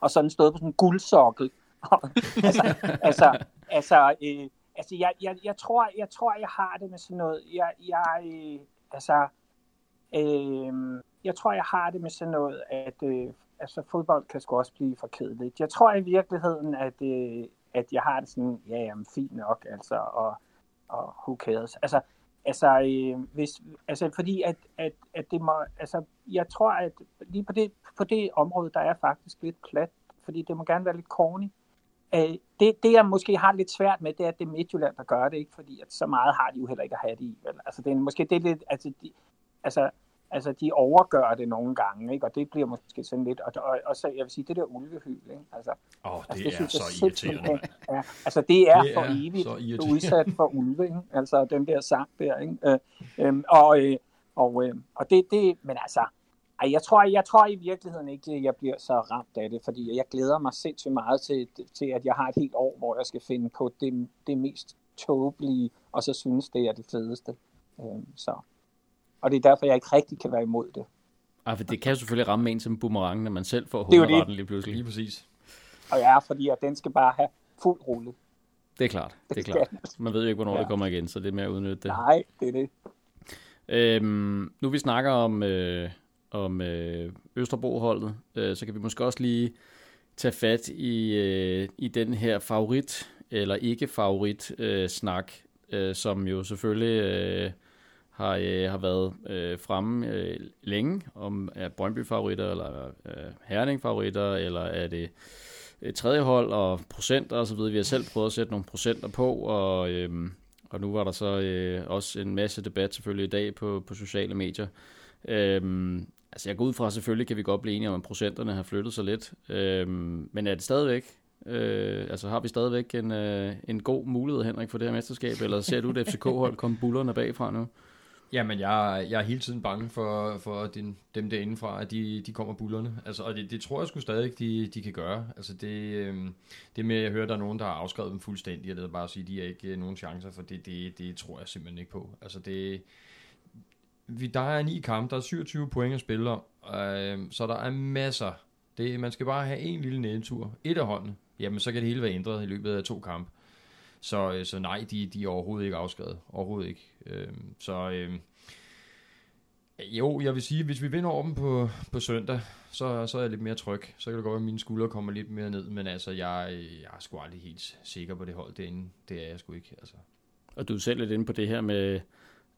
og sådan stået på sådan en guldsokkel. altså, altså, altså, øh, altså jeg, jeg, jeg, tror, jeg tror, jeg har det med sådan noget. Jeg, jeg, øh, altså, øh, jeg tror, jeg har det med sådan noget, at øh, altså, fodbold kan sgu også blive for kedeligt. Jeg tror i virkeligheden, at, øh, at jeg har det sådan, ja, jamen, fint nok, altså, og, og who cares. Altså, altså, øh, hvis, altså fordi at, at, at det må, altså, jeg tror, at lige på det, på det område, der er faktisk lidt plat, fordi det må gerne være lidt corny. Øh, det, det, jeg måske har lidt svært med, det er, at det er Midtjylland, der gør det, ikke? fordi at så meget har de jo heller ikke at have det i. Vel? Altså, det er, måske det er lidt, altså, de, altså, altså, de overgør det nogle gange, ikke? og det bliver måske sådan lidt, og, og, og så, jeg vil sige, det der ulvehyl, ikke? Altså, Åh, oh, det, altså, det er synes så irriterende. Ja, altså det er Det for er evigt så udsat for ulve, ikke? altså den der sang der, ikke? Øh, øhm, og, øh, og, øh, og det, det, men altså, ej, jeg tror, jeg tror i virkeligheden ikke, at jeg bliver så ramt af det, fordi jeg glæder mig sindssygt meget til, til, at jeg har et helt år, hvor jeg skal finde på det, det mest tåbelige, og så synes det er det fedeste. Øhm, så. Og det er derfor, jeg ikke rigtig kan være imod det. Ej, for det kan jo selvfølgelig ramme en som boomerang, når man selv får hovedretten lige pludselig. Lige præcis. Og jeg er, fordi at den skal bare have fuld rulle. Det er klart, det er klart. Man ved jo ikke, hvornår Ja. det kommer igen, så det er med at udnytte det. Nej, det er det. Øhm, nu vi snakker om, øh, om øh, Østerbro-holdet, øh, så kan vi måske også lige tage fat i, øh, i den her favorit, eller ikke favorit øh, snak, øh, som jo selvfølgelig øh, har, øh, har været øh, fremme øh, længe, om er Brøndby-favoritter, eller øh, Herning-favoritter, eller er det et tredje hold, og procenter og så videre. Vi har selv prøvet at sætte nogle procenter på, og, øh, og nu var der så øh, også en masse debat selvfølgelig i dag på, på sociale medier. Øh, altså jeg går ud fra, selvfølgelig kan vi godt blive enige om, at procenterne har flyttet sig lidt, øh, men er det stadigvæk, øh, altså har vi stadigvæk en, øh, en god mulighed, Henrik, for det her mesterskab, eller ser du det FCK-hold komme bullerne bagfra nu? Jamen, jeg, jeg er hele tiden bange for, for din, dem derindefra, at de, de kommer bullerne. Altså, og det, det tror jeg sgu stadig, de, de kan gøre. Altså, det, øhm, det med, at jeg hører, at der er nogen, der har afskrevet dem fuldstændig, og det er bare at sige, at de har ikke øh, nogen chancer, for det, det, det tror jeg simpelthen ikke på. Altså, det, vi, der er ni kampe, der er 27 point at spille om, øh, så der er masser. Det, man skal bare have en lille nedtur. Et af hånden, Jamen, så kan det hele være ændret i løbet af to kampe. Så, øh, så nej, de, de er overhovedet ikke afskrevet. Overhovedet ikke. Øh, så øh, jo, jeg vil sige, hvis vi vinder over dem på, på søndag, så, så er jeg lidt mere tryg. Så kan det godt være, at mine skuldre kommer lidt mere ned. Men altså, jeg, jeg er sgu aldrig helt sikker på det hold derinde. Det er jeg sgu ikke. Altså. Og du er selv lidt inde på det her med,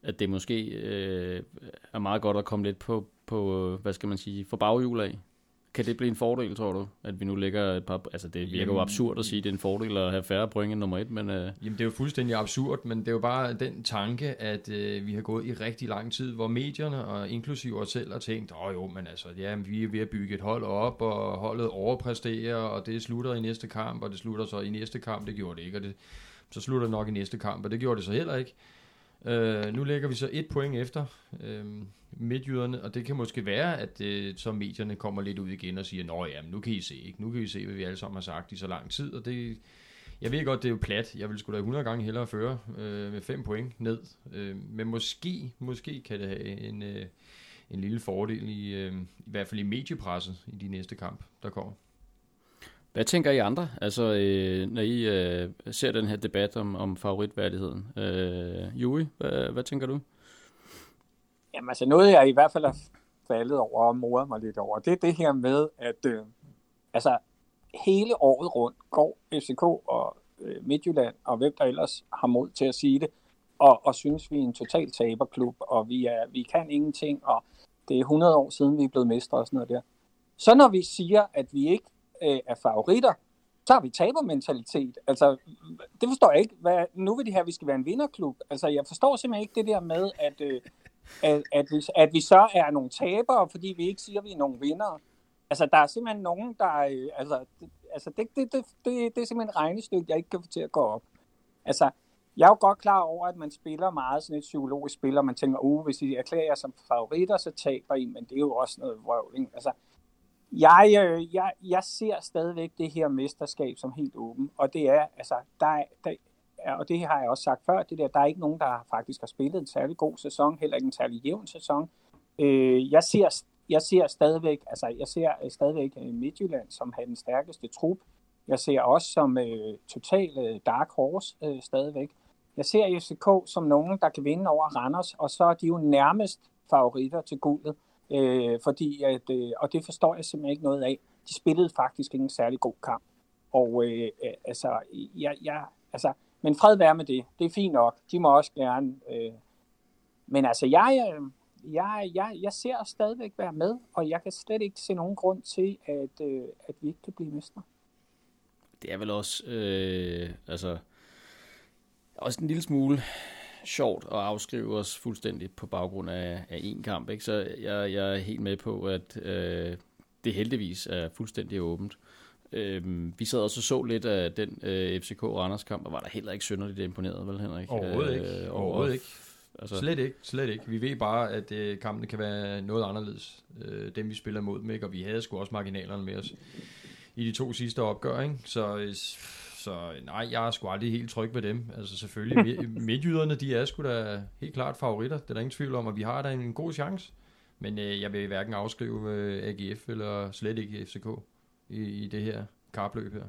at det måske øh, er meget godt at komme lidt på, på, hvad skal man sige, for baghjul af kan det blive en fordel, tror du? At vi nu lægger et par... Altså, det virker Jamen, jo absurd at sige, at det er en fordel at have færre point end nummer et, men... Uh... Jamen, det er jo fuldstændig absurd, men det er jo bare den tanke, at uh, vi har gået i rigtig lang tid, hvor medierne, og inklusive os selv, har tænkt, åh oh, jo, men altså, ja, vi er ved at bygge et hold op, og holdet overpræsterer, og det slutter i næste kamp, og det slutter så i næste kamp, det gjorde det ikke, og det, så slutter det nok i næste kamp, og det gjorde det så heller ikke. Øh, nu lægger vi så et point efter øh, midtjyderne, og det kan måske være, at øh, så medierne kommer lidt ud igen og siger, nå ja, nu kan I se, ikke? nu kan I se, hvad vi alle sammen har sagt i så lang tid, og det, jeg ved godt, det er jo plat, jeg vil sgu da 100 gange hellere føre øh, med 5 point ned, Øh, men måske, måske kan det have en, øh, en lille fordel i, øh, i hvert fald i mediepresset i de næste kamp, der kommer. Hvad tænker I andre, altså, øh, når I øh, ser den her debat om, om favoritværdigheden? Øh, Juri, hvad, hvad tænker du? Jamen altså noget, jeg i hvert fald har faldet over og moret mig lidt over, det er det her med, at øh, altså, hele året rundt går FCK og øh, Midtjylland og hvem der ellers har mod til at sige det, og, og synes, vi er en total taberklub, og vi, er, vi kan ingenting, og det er 100 år siden, vi er blevet mestre og sådan noget der. Så når vi siger, at vi ikke øh, er favoritter, så har vi tabermentalitet. Altså, det forstår jeg ikke. Hvad, nu vil de have, at vi skal være en vinderklub. Altså, jeg forstår simpelthen ikke det der med, at, øh, at, at, vi, at vi så er nogle tabere, fordi vi ikke siger, at vi er nogle vinder. Altså, der er simpelthen nogen, der... Øh, altså, det, altså det, det, det, det, det er simpelthen et regnestykke, jeg ikke kan få til at gå op. Altså, jeg er jo godt klar over, at man spiller meget sådan et psykologisk spil, og man tænker, uh, hvis I erklærer jer som favoritter, så taber I, men det er jo også noget vrøvl. Altså, jeg, øh, jeg, jeg ser stadigvæk det her mesterskab som helt åben, og det er, altså, der er, der, og det har jeg også sagt før, det der, der er ikke nogen, der faktisk har spillet en særlig god sæson, heller ikke en særlig jævn sæson. Øh, jeg ser jeg ser stadigvæk, altså jeg ser øh, stadigvæk øh, Midtjylland som har den stærkeste trup. Jeg ser også som øh, total øh, dark horse øh, stadigvæk. Jeg ser FCK som nogen, der kan vinde over Randers, og så er de jo nærmest favoritter til guldet. Øh, fordi at, øh, og det forstår jeg simpelthen ikke noget af. De spillede faktisk ingen særlig god kamp. Og øh, øh, altså, jeg, jeg, altså, men fred være med det. Det er fint nok. De må også gerne. Øh, men altså, jeg, øh, jeg, jeg, jeg ser stadigvæk være med, og jeg kan slet ikke se nogen grund til, at, øh, at vi ikke kan blive mestre. Det er vel også, øh, altså, også en lille smule sjovt at afskrive os fuldstændig på baggrund af, af én kamp. Ikke? Så jeg, jeg er helt med på, at øh, det heldigvis er fuldstændig åbent. Øh, vi sad også og så lidt af den øh, FCK Randers kamp, og var der heller ikke synderligt imponeret, vel Henrik? Overhovedet ikke. Øh, Overhovedet ikke. Altså... Slet ikke, slet ikke. Vi ved bare, at øh, kampene kan være noget anderledes, øh, dem vi spiller mod dem, ikke? og vi havde sgu også marginalerne med os i de to sidste opgør, ikke? Så øh, så nej, jeg er sgu aldrig helt tryg ved dem. Altså selvfølgelig, midtjyderne, de er sgu da helt klart favoritter. Det er der ingen tvivl om, at vi har da en god chance. Men øh, jeg vil hverken afskrive øh, AGF eller slet ikke FCK i, i det her karpløb her.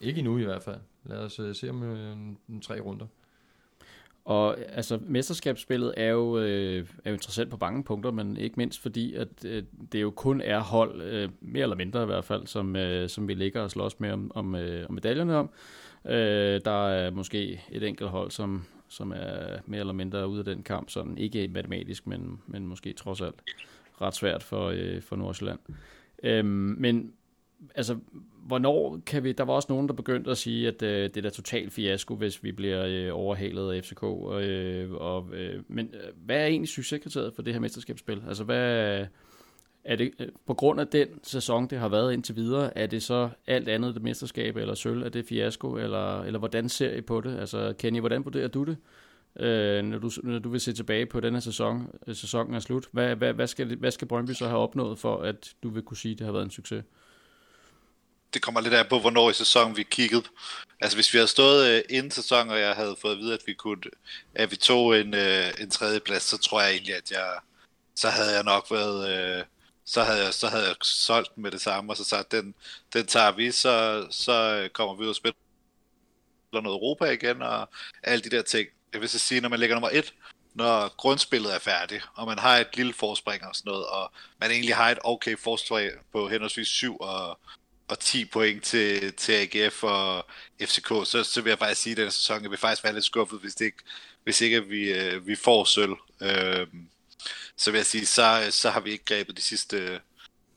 Ikke endnu i hvert fald. Lad os øh, se om øh, tre runder. Og altså, mesterskabsspillet er jo, øh, er jo interessant på mange punkter, men ikke mindst fordi, at øh, det jo kun er hold, øh, mere eller mindre i hvert fald, som, øh, som vi ligger og slås med om, om, øh, om medaljerne om. Øh, der er måske et enkelt hold, som, som er mere eller mindre ude af den kamp, sådan ikke matematisk, men, men måske trods alt ret svært for, øh, for Nordsjælland. Øh, men altså, hvornår kan vi... Der var også nogen, der begyndte at sige, at øh, det er da totalt fiasko, hvis vi bliver øh, overhalet af FCK. Øh, og, øh, men øh, hvad er egentlig succeskriteriet for det her mesterskabsspil? Altså, hvad... Er det øh, på grund af den sæson, det har været indtil videre, er det så alt andet det mesterskab eller sølv, er det fiasko, eller, eller hvordan ser I på det? Altså, Kenny, hvordan vurderer du det? øh, når, du, når du vil se tilbage på denne sæson, øh, sæsonen er slut. Hvad, hvad, hvad, skal, hvad skal Brøndby så have opnået for, at du vil kunne sige, at det har været en succes? Det kommer lidt af på, hvornår i sæsonen vi kiggede. Altså hvis vi havde stået øh, inden sæsonen, og jeg havde fået at vide, at vi kunne, at vi tog en, øh, en tredje plads, så tror jeg egentlig, at jeg, så havde jeg nok været, Øh, så havde jeg, så havde jeg solgt den med det samme, og så sagt, den, den tager vi, så, så øh, kommer vi ud og spiller noget Europa igen, og alle de der ting. Jeg vil så sige, når man ligger nummer et, når grundspillet er færdigt, og man har et lille forspring og sådan noget, og man egentlig har et okay forspring på henholdsvis 7 og, og 10 point til, til AGF og FCK, så, så vil jeg faktisk sige, at den sæson jeg vil faktisk være lidt skuffet, hvis, det ikke, hvis ikke vi, øh, vi får sølv. Øh, så vil jeg sige, så, så har vi ikke grebet de sidste,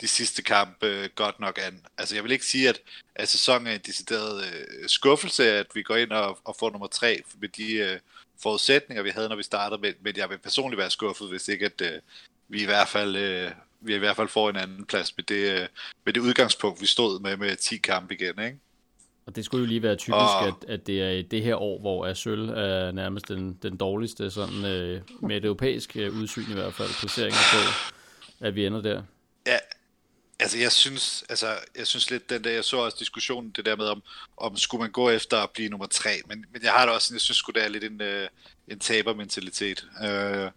de sidste kampe øh, godt nok an. Altså jeg vil ikke sige, at, at sæsonen er en decideret øh, skuffelse, at vi går ind og, og får nummer tre med de øh, forudsætninger, vi havde, når vi startede, men, men jeg vil personligt være skuffet, hvis ikke at øh, vi i hvert fald... Øh, vi i hvert fald får en anden plads med det, øh, med det udgangspunkt, vi stod med med 10 kampe igen, ikke? Og det skulle jo lige være typisk, og... at, at det er i det her år, hvor sølv er nærmest den, den dårligste, sådan, øh, med et europæisk øh, udsyn i hvert fald, placeringen på, at vi ender der. Ja, altså jeg synes, altså jeg synes lidt, den der, jeg så også diskussionen, det der med, om, om skulle man gå efter at blive nummer tre, men, men jeg har det også, jeg synes sgu, det er lidt en, øh, en tabermentalitet. Øh,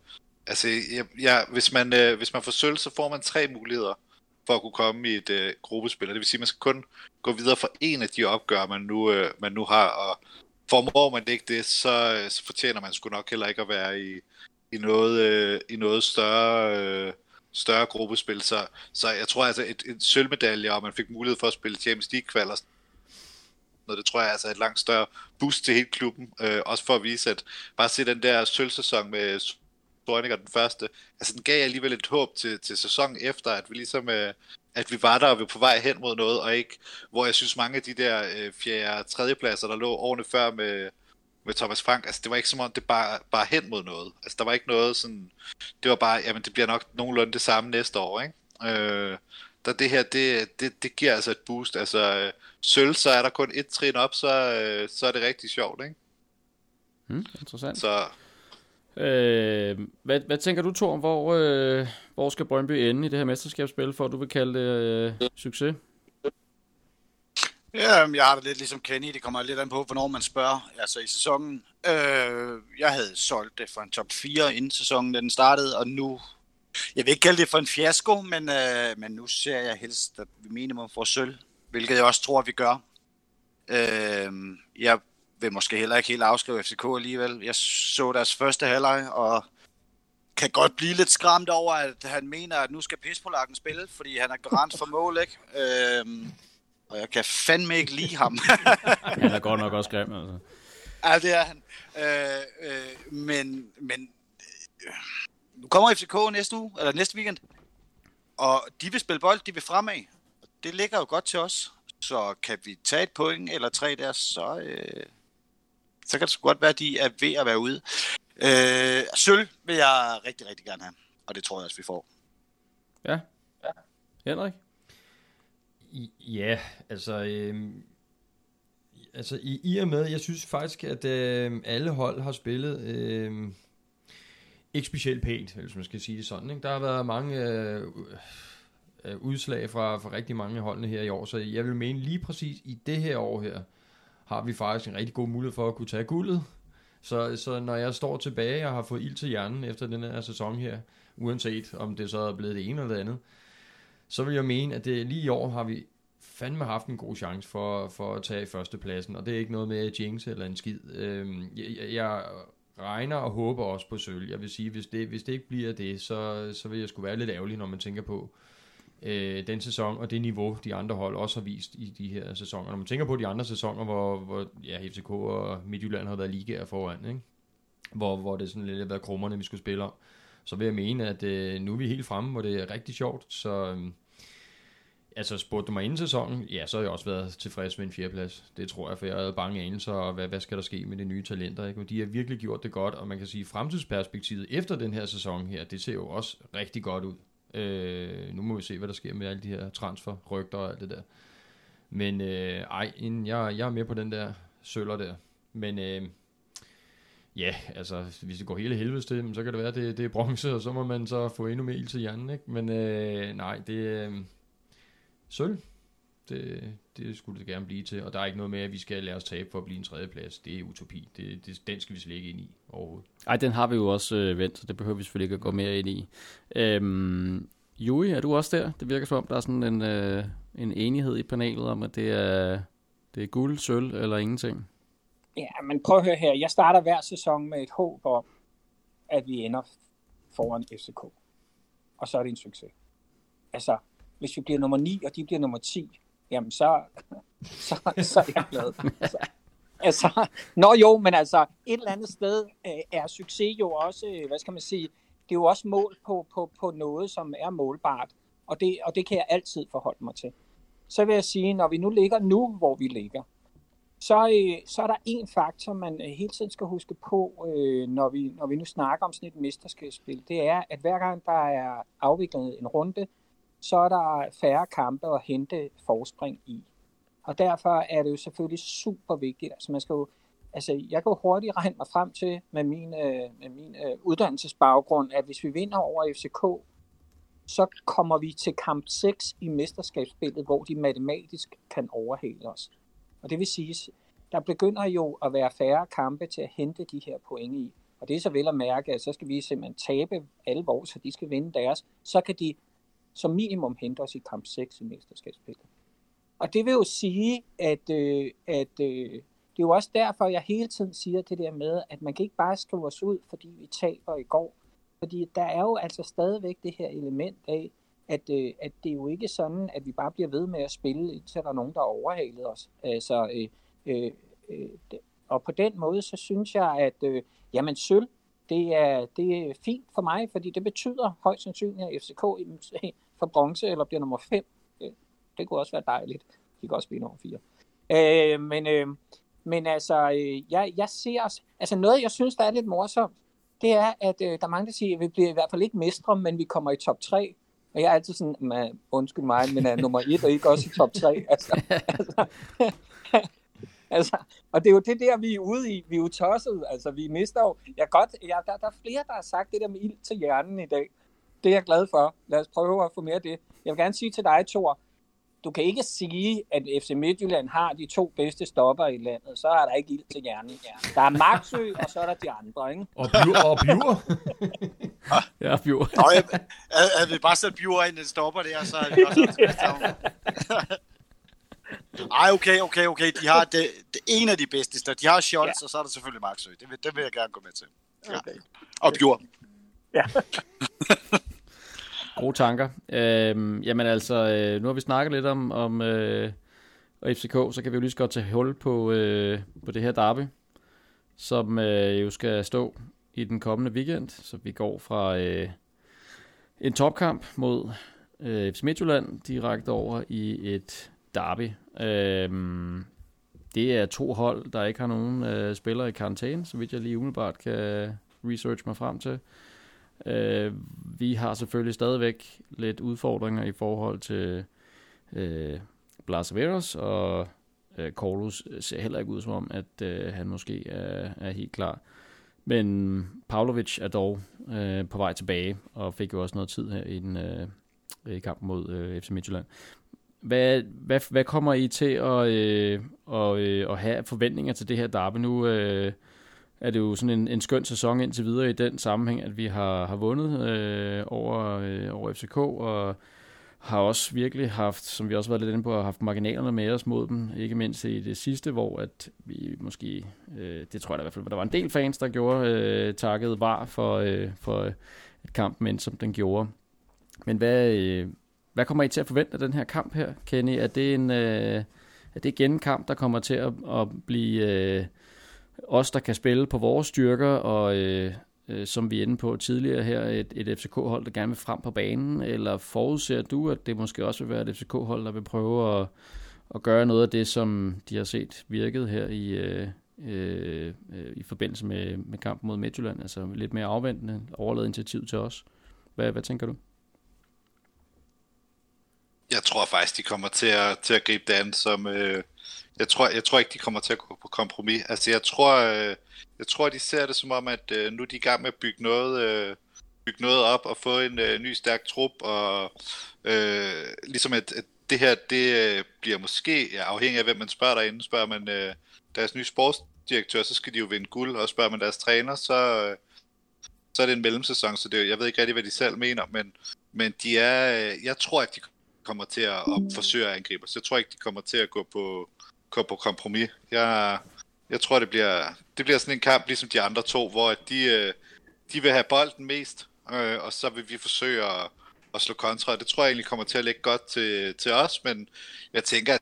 altså, jeg, jeg, hvis, man, øh, hvis man får sølv, så får man tre muligheder for at kunne komme i et øh, gruppespil. Det vil sige, at man skal kun gå videre for en af de opgør, man nu, øh, man nu har, og formår man ikke det, så, øh, så fortjener man sgu nok heller ikke at være i, i, noget, øh, i noget større, øh, større gruppespil. Så, så jeg tror altså, et, en sølvmedalje, og man fik mulighed for at spille Champions League-kvaler, noget, det tror jeg altså er et langt større boost til hele klubben. Øh, også for at vise, at bare se den der sølvsæson med Storninger den første, altså den gav alligevel et håb til, til sæsonen efter, at vi ligesom, øh, at vi var der og vi var på vej hen mod noget, og ikke, hvor jeg synes mange af de der øh, fjerde og tredje pladser, der lå årene før med, med Thomas Frank, altså det var ikke som om, det bare, bare hen mod noget. Altså der var ikke noget sådan, det var bare, jamen det bliver nok nogenlunde det samme næste år, ikke? Øh, der det her, det, det, det giver altså et boost. Altså øh, sølv, så er der kun et trin op, så, øh, så er det rigtig sjovt, ikke? Hmm, interessant. Så, Øh, hvad, hvad tænker du, Thor, hvor, øh, hvor skal Brøndby ende i det her mesterskabsspil, for at du vil kalde det øh, succes? Ja, jeg har det lidt ligesom Kenny. Det kommer lidt an på, hvornår man spørger. Altså i sæsonen. Øh, jeg havde solgt det for en top 4 inden sæsonen, da den startede, og nu... Jeg vil ikke kalde det for en fiasko, men, øh, men nu ser jeg helst, at vi minimum får sølv, hvilket jeg også tror, vi gør. Øh, jeg vil måske heller ikke helt afskrive FCK alligevel. Jeg så deres første halvleg, og kan godt blive lidt skræmt over, at han mener, at nu skal Pispolakken spille, fordi han er garant for mål, ikke? Øhm, og jeg kan fandme ikke lide ham. han er godt nok også grim, altså. Ja, det er han. Øh, øh, men men øh, nu kommer FCK næste uge, eller næste weekend, og de vil spille bold, de vil fremad. Det ligger jo godt til os. Så kan vi tage et point eller tre der, så, øh, så kan det godt være, at de er ved at være ude. Øh, sølv vil jeg rigtig, rigtig gerne have, og det tror jeg også, vi får. Ja. ja. Henrik? Ja, altså... Øh, altså i, i og med, jeg synes faktisk, at øh, alle hold har spillet øh, ikke specielt pænt, hvis man skal sige det sådan. Ikke? Der har været mange øh, øh, udslag fra, fra rigtig mange holdene her i år, så jeg vil mene lige præcis i det her år her, har vi faktisk en rigtig god mulighed for at kunne tage guldet. Så, så når jeg står tilbage og har fået ild til hjernen efter den her sæson her, uanset om det så er blevet det ene eller det andet, så vil jeg mene, at det lige i år har vi fandme haft en god chance for, for at tage førstepladsen, og det er ikke noget med jinx eller en skid. Øhm, jeg, jeg regner og håber også på sølv. Jeg vil sige, hvis det, hvis det ikke bliver det, så, så vil jeg skulle være lidt ærgerlig, når man tænker på, øh, Øh, den sæson og det niveau, de andre hold også har vist i de her sæsoner. Når man tænker på de andre sæsoner, hvor, hvor ja, FCK og Midtjylland har været ligaer foran, ikke? Hvor, hvor det sådan lidt har været krummerne, vi skulle spille om, så vil jeg mene, at øh, nu er vi helt fremme, hvor det er rigtig sjovt. Så øh, altså spurgte du mig inden sæsonen, ja, så har jeg også været tilfreds med en fjerdeplads. Det tror jeg, for jeg havde bange anelser, og hvad, hvad skal der ske med de nye talenter? Ikke? Men de har virkelig gjort det godt, og man kan sige, fremtidsperspektivet efter den her sæson her, det ser jo også rigtig godt ud. Øh, nu må vi se, hvad der sker med alle de her transfer, rygter og alt det der. Men øh, ej, jeg, jeg er med på den der søller der. Men øh, ja, altså, hvis det går hele helvedes til, så kan det være, det, det er bronze, og så må man så få endnu mere ild til hjernen, ikke? Men øh, nej, det er øh, sølv. Det, det skulle det gerne blive til, og der er ikke noget med, at vi skal lade os tabe for at blive en tredjeplads. Det er utopi. Det, det, den skal vi slet ikke ind i overhovedet. Ej, den har vi jo også øh, vendt, så det behøver vi selvfølgelig ikke at gå mere ind i. Øhm, Jui, er du også der? Det virker som om, der er sådan en, øh, en enighed i panelet om, at det er, det er guld, sølv eller ingenting. Ja, men prøv at høre her. Jeg starter hver sæson med et håb om, at vi ender foran FCK. Og så er det en succes. Altså, hvis vi bliver nummer 9, og de bliver nummer 10, jamen så, så, så er jeg glad. Så, altså, nå jo, men altså, et eller andet sted øh, er succes jo også, øh, hvad skal man sige, det er jo også mål på, på, på noget, som er målbart. og det, og det kan jeg altid forholde mig til. Så vil jeg sige, når vi nu ligger nu, hvor vi ligger, så, øh, så er der en faktor, man øh, hele tiden skal huske på, øh, når, vi, når vi nu snakker om sådan et mesterskabsspil. Det er, at hver gang der er afviklet en runde, så er der færre kampe at hente forspring i. Og derfor er det jo selvfølgelig super vigtigt. Altså man skal jo, altså jeg kan jo hurtigt regne mig frem til med min, øh, med min øh, uddannelsesbaggrund, at hvis vi vinder over FCK, så kommer vi til kamp 6 i mesterskabsspillet, hvor de matematisk kan overhale os. Og det vil sige, der begynder jo at være færre kampe til at hente de her point i. Og det er så vel at mærke, at så skal vi simpelthen tabe alle vores, så de skal vinde deres. Så kan de som minimum hente os i kamp 6 i mesterskabsspillet. Og det vil jo sige, at, øh, at øh, det er jo også derfor, jeg hele tiden siger det der med, at man kan ikke bare skrive os ud, fordi vi taber i går. Fordi der er jo altså stadigvæk det her element af, at, øh, at det er jo ikke sådan, at vi bare bliver ved med at spille, indtil der er nogen, der har overhalet os. Altså, øh, øh, øh, og på den måde, så synes jeg, at øh, jamen sølv, det er, det er fint for mig, fordi det betyder højst sandsynligt, at FCK for bronze eller bliver nummer 5. Det, det kunne også være dejligt. De kan også blive nummer 4. Øh, men, øh, men altså, øh, jeg, jeg ser os, altså noget, jeg synes, der er lidt morsomt, det er, at øh, der er mange, der siger, at vi bliver i hvert fald ikke mestre, men vi kommer i top 3. Og jeg er altid sådan, man, undskyld mig, men er nummer 1 og ikke også i top 3. Altså, altså, altså, og det er jo det der, vi er ude i. Vi er jo tosset. Altså, vi mister jo... Jeg godt, jeg, der, der er flere, der har sagt det der med ild til hjernen i dag. Det er jeg glad for. Lad os prøve at få mere af det. Jeg vil gerne sige til dig, Thor, du kan ikke sige, at FC Midtjylland har de to bedste stopper i landet. Så er der ikke ild til hjernen. Der er Maxø, og så er der de andre, ikke? Og Bjur. Og Bjur. ja, Bjur. Nå, jeg, havde vi bare sat Bjur ind, den stopper der, så er vi også Ej, okay, okay, okay. De har det, det en af de bedste. De har Scholz, ja. og så er der selvfølgelig Maxø. Det vil, det vil jeg gerne gå med til. Ja. Okay. Og Bjur. Ja. Gode tanker. Øhm, jamen altså, øh, nu har vi snakket lidt om, om øh, FCK, så kan vi jo lige så godt tage hul på, øh, på det her derby, som øh, jo skal stå i den kommende weekend. Så vi går fra øh, en topkamp mod øh, FC Midtjylland direkte over i et derby. Øhm, det er to hold, der ikke har nogen øh, spillere i karantæne, så vidt jeg lige umiddelbart kan research mig frem til. Øh, vi har selvfølgelig stadigvæk lidt udfordringer i forhold til øh, Blas Veros, og øh, Corlus ser heller ikke ud som om, at øh, han måske er, er helt klar. Men Pavlovic er dog øh, på vej tilbage, og fik jo også noget tid her i, den, øh, i kampen mod øh, FC Midtjylland. Hvad, hvad, hvad kommer I til at, øh, og, øh, at have forventninger til det her derby? Nu øh, er det jo sådan en, en skøn sæson indtil videre i den sammenhæng, at vi har, har vundet øh, over, øh, over FCK, og har også virkelig haft, som vi også har været lidt inde på, haft marginalerne med os mod dem, ikke mindst i det sidste, hvor at vi måske, øh, det tror jeg da i hvert fald, der var en del fans, der gjorde øh, takket var for, øh, for et kamp, men som den gjorde. Men hvad, øh, hvad kommer I til at forvente af den her kamp her, Kenny? Er det en, øh, er det igen en kamp, der kommer til at, at blive... Øh, os, der kan spille på vores styrker, og øh, øh, som vi er inde på tidligere her, et, et FCK-hold, der gerne vil frem på banen, eller forudser du, at det måske også vil være et FCK-hold, der vil prøve at, at gøre noget af det, som de har set virket her i, øh, øh, i forbindelse med, med kampen mod Midtjylland, altså lidt mere afventende, overlade initiativ til os. Hvad, hvad tænker du? Jeg tror faktisk, de kommer til at, til at gribe det an som, øh, jeg tror, jeg tror ikke, de kommer til at gå på kompromis. Altså, jeg tror, øh, jeg tror, de ser det som om, at øh, nu er de i gang med at bygge noget, øh, bygge noget op og få en øh, ny stærk trup, og øh, ligesom at, at det her, det øh, bliver måske, ja, afhængig af hvem man spørger derinde, spørger man øh, deres nye sportsdirektør, så skal de jo vinde guld, og spørger man deres træner, så, øh, så er det en mellemsæson, så det, jeg ved ikke rigtig, hvad de selv mener, men, men de er, øh, jeg tror ikke, de kommer til at, at forsøge at angribe, så jeg tror ikke, de kommer til at gå på, gå på kompromis. Jeg, jeg tror, det bliver, det bliver sådan en kamp, ligesom de andre to, hvor de, øh, de vil have bolden mest, øh, og så vil vi forsøge at, at slå kontra. Det tror jeg egentlig kommer til at lægge godt til, til os, men jeg tænker, at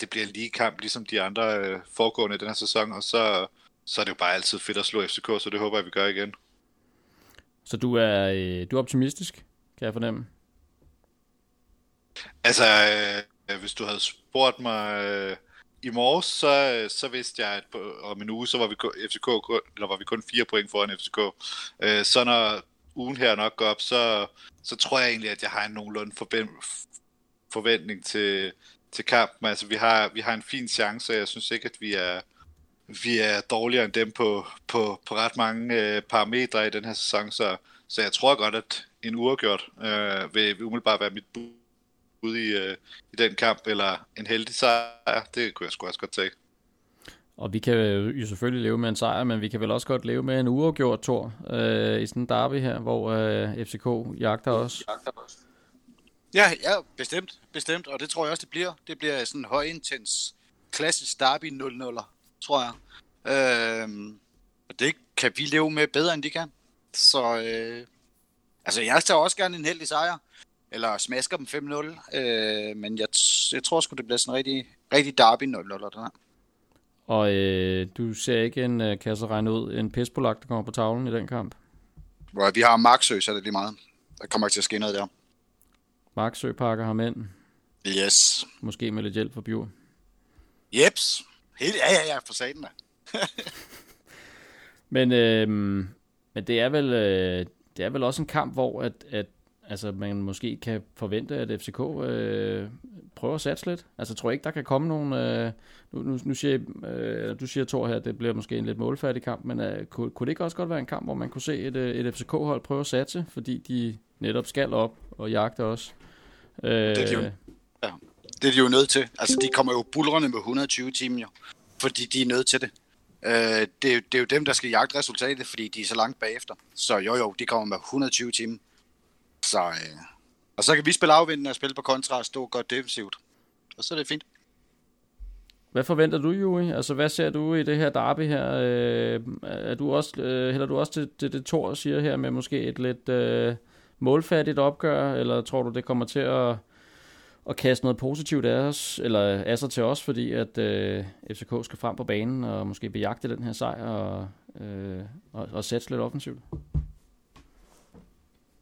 det bliver en lige kamp, ligesom de andre øh, foregående i den her sæson, og så, så er det jo bare altid fedt at slå FCK, så det håber jeg, vi gør igen. Så du er, du er optimistisk, kan jeg fornemme? Altså, øh, hvis du havde spurgt mig øh, i morges, så, så vidste jeg, at på, om en uge, så var vi, FCK, eller var vi kun fire point foran FCK. Øh, så når ugen her nok går op, så, så tror jeg egentlig, at jeg har en nogenlunde forben- forventning til, til kampen. Altså, vi har, vi har en fin chance, og jeg synes ikke, at vi er, vi er dårligere end dem på, på, på ret mange øh, parametre i den her sæson, så, så jeg tror godt, at en uafgjort øh, vil, vil umiddelbart være mit bud i, øh, i den kamp, eller en heldig sejr, det kunne jeg sgu også godt tage. Og vi kan jo selvfølgelig leve med en sejr, men vi kan vel også godt leve med en uafgjort tor øh, i sådan en derby her, hvor øh, FCK jagter os. Ja, ja, bestemt, bestemt, og det tror jeg også, det bliver. Det bliver sådan en højintens, klassisk derby 0-0'er, tror jeg. Øhm, og det kan vi leve med bedre, end de kan. Så, øh, altså jeg tager også gerne en heldig sejr, eller smasker dem 5-0, øh, men jeg, jeg tror sgu, det bliver sådan en rigtig, rigtig derby 0-0'er, den her. Og øh, du ser ikke en, øh, kan jeg så regne ud, en pispolak, der kommer på tavlen i den kamp? Hvor vi har Marksø, så er det lige meget. Der kommer ikke til at ske noget der. Marksø pakker ham ind, Yes. måske med lidt hjælp fra Bjur. Jeps. Helt, ja, ja, ja, for satan da. Men, øh, men det er vel øh, det er vel også en kamp, hvor at, at altså, man måske kan forvente, at FCK øh, prøver at satse lidt. Altså, tror jeg ikke, der kan komme nogen... Øh, nu, nu, nu siger, øh, du siger, Thor her, at det bliver måske en lidt målfærdig kamp, men øh, kunne, kunne det ikke også godt være en kamp, hvor man kunne se et, øh, et FCK-hold prøve at satse, fordi de netop skal op og jagte os? Øh, Det er de jo- Det er de jo nødt til. Altså, de kommer jo bullrende med 120 timer, jo. Fordi de er nødt til det. Øh, det, er det er jo dem, der skal jagte resultatet, fordi de er så langt bagefter. Så jo jo, de kommer med 120 timer. Så, øh, og så kan vi spille afvindende og spille på kontra og stå godt defensivt. Og så er det fint. Hvad forventer du, Juri? Altså, hvad ser du i det her derby her? Øh, er du også, øh, hælder du også til, til det, Thor siger her, med måske et lidt øh, målfattigt opgør, eller tror du, det kommer til at, at kaste noget positivt af os, eller af sig til os, fordi at øh, FCK skal frem på banen og måske bejagte den her sejr og, øh, og, og sætte lidt offensivt?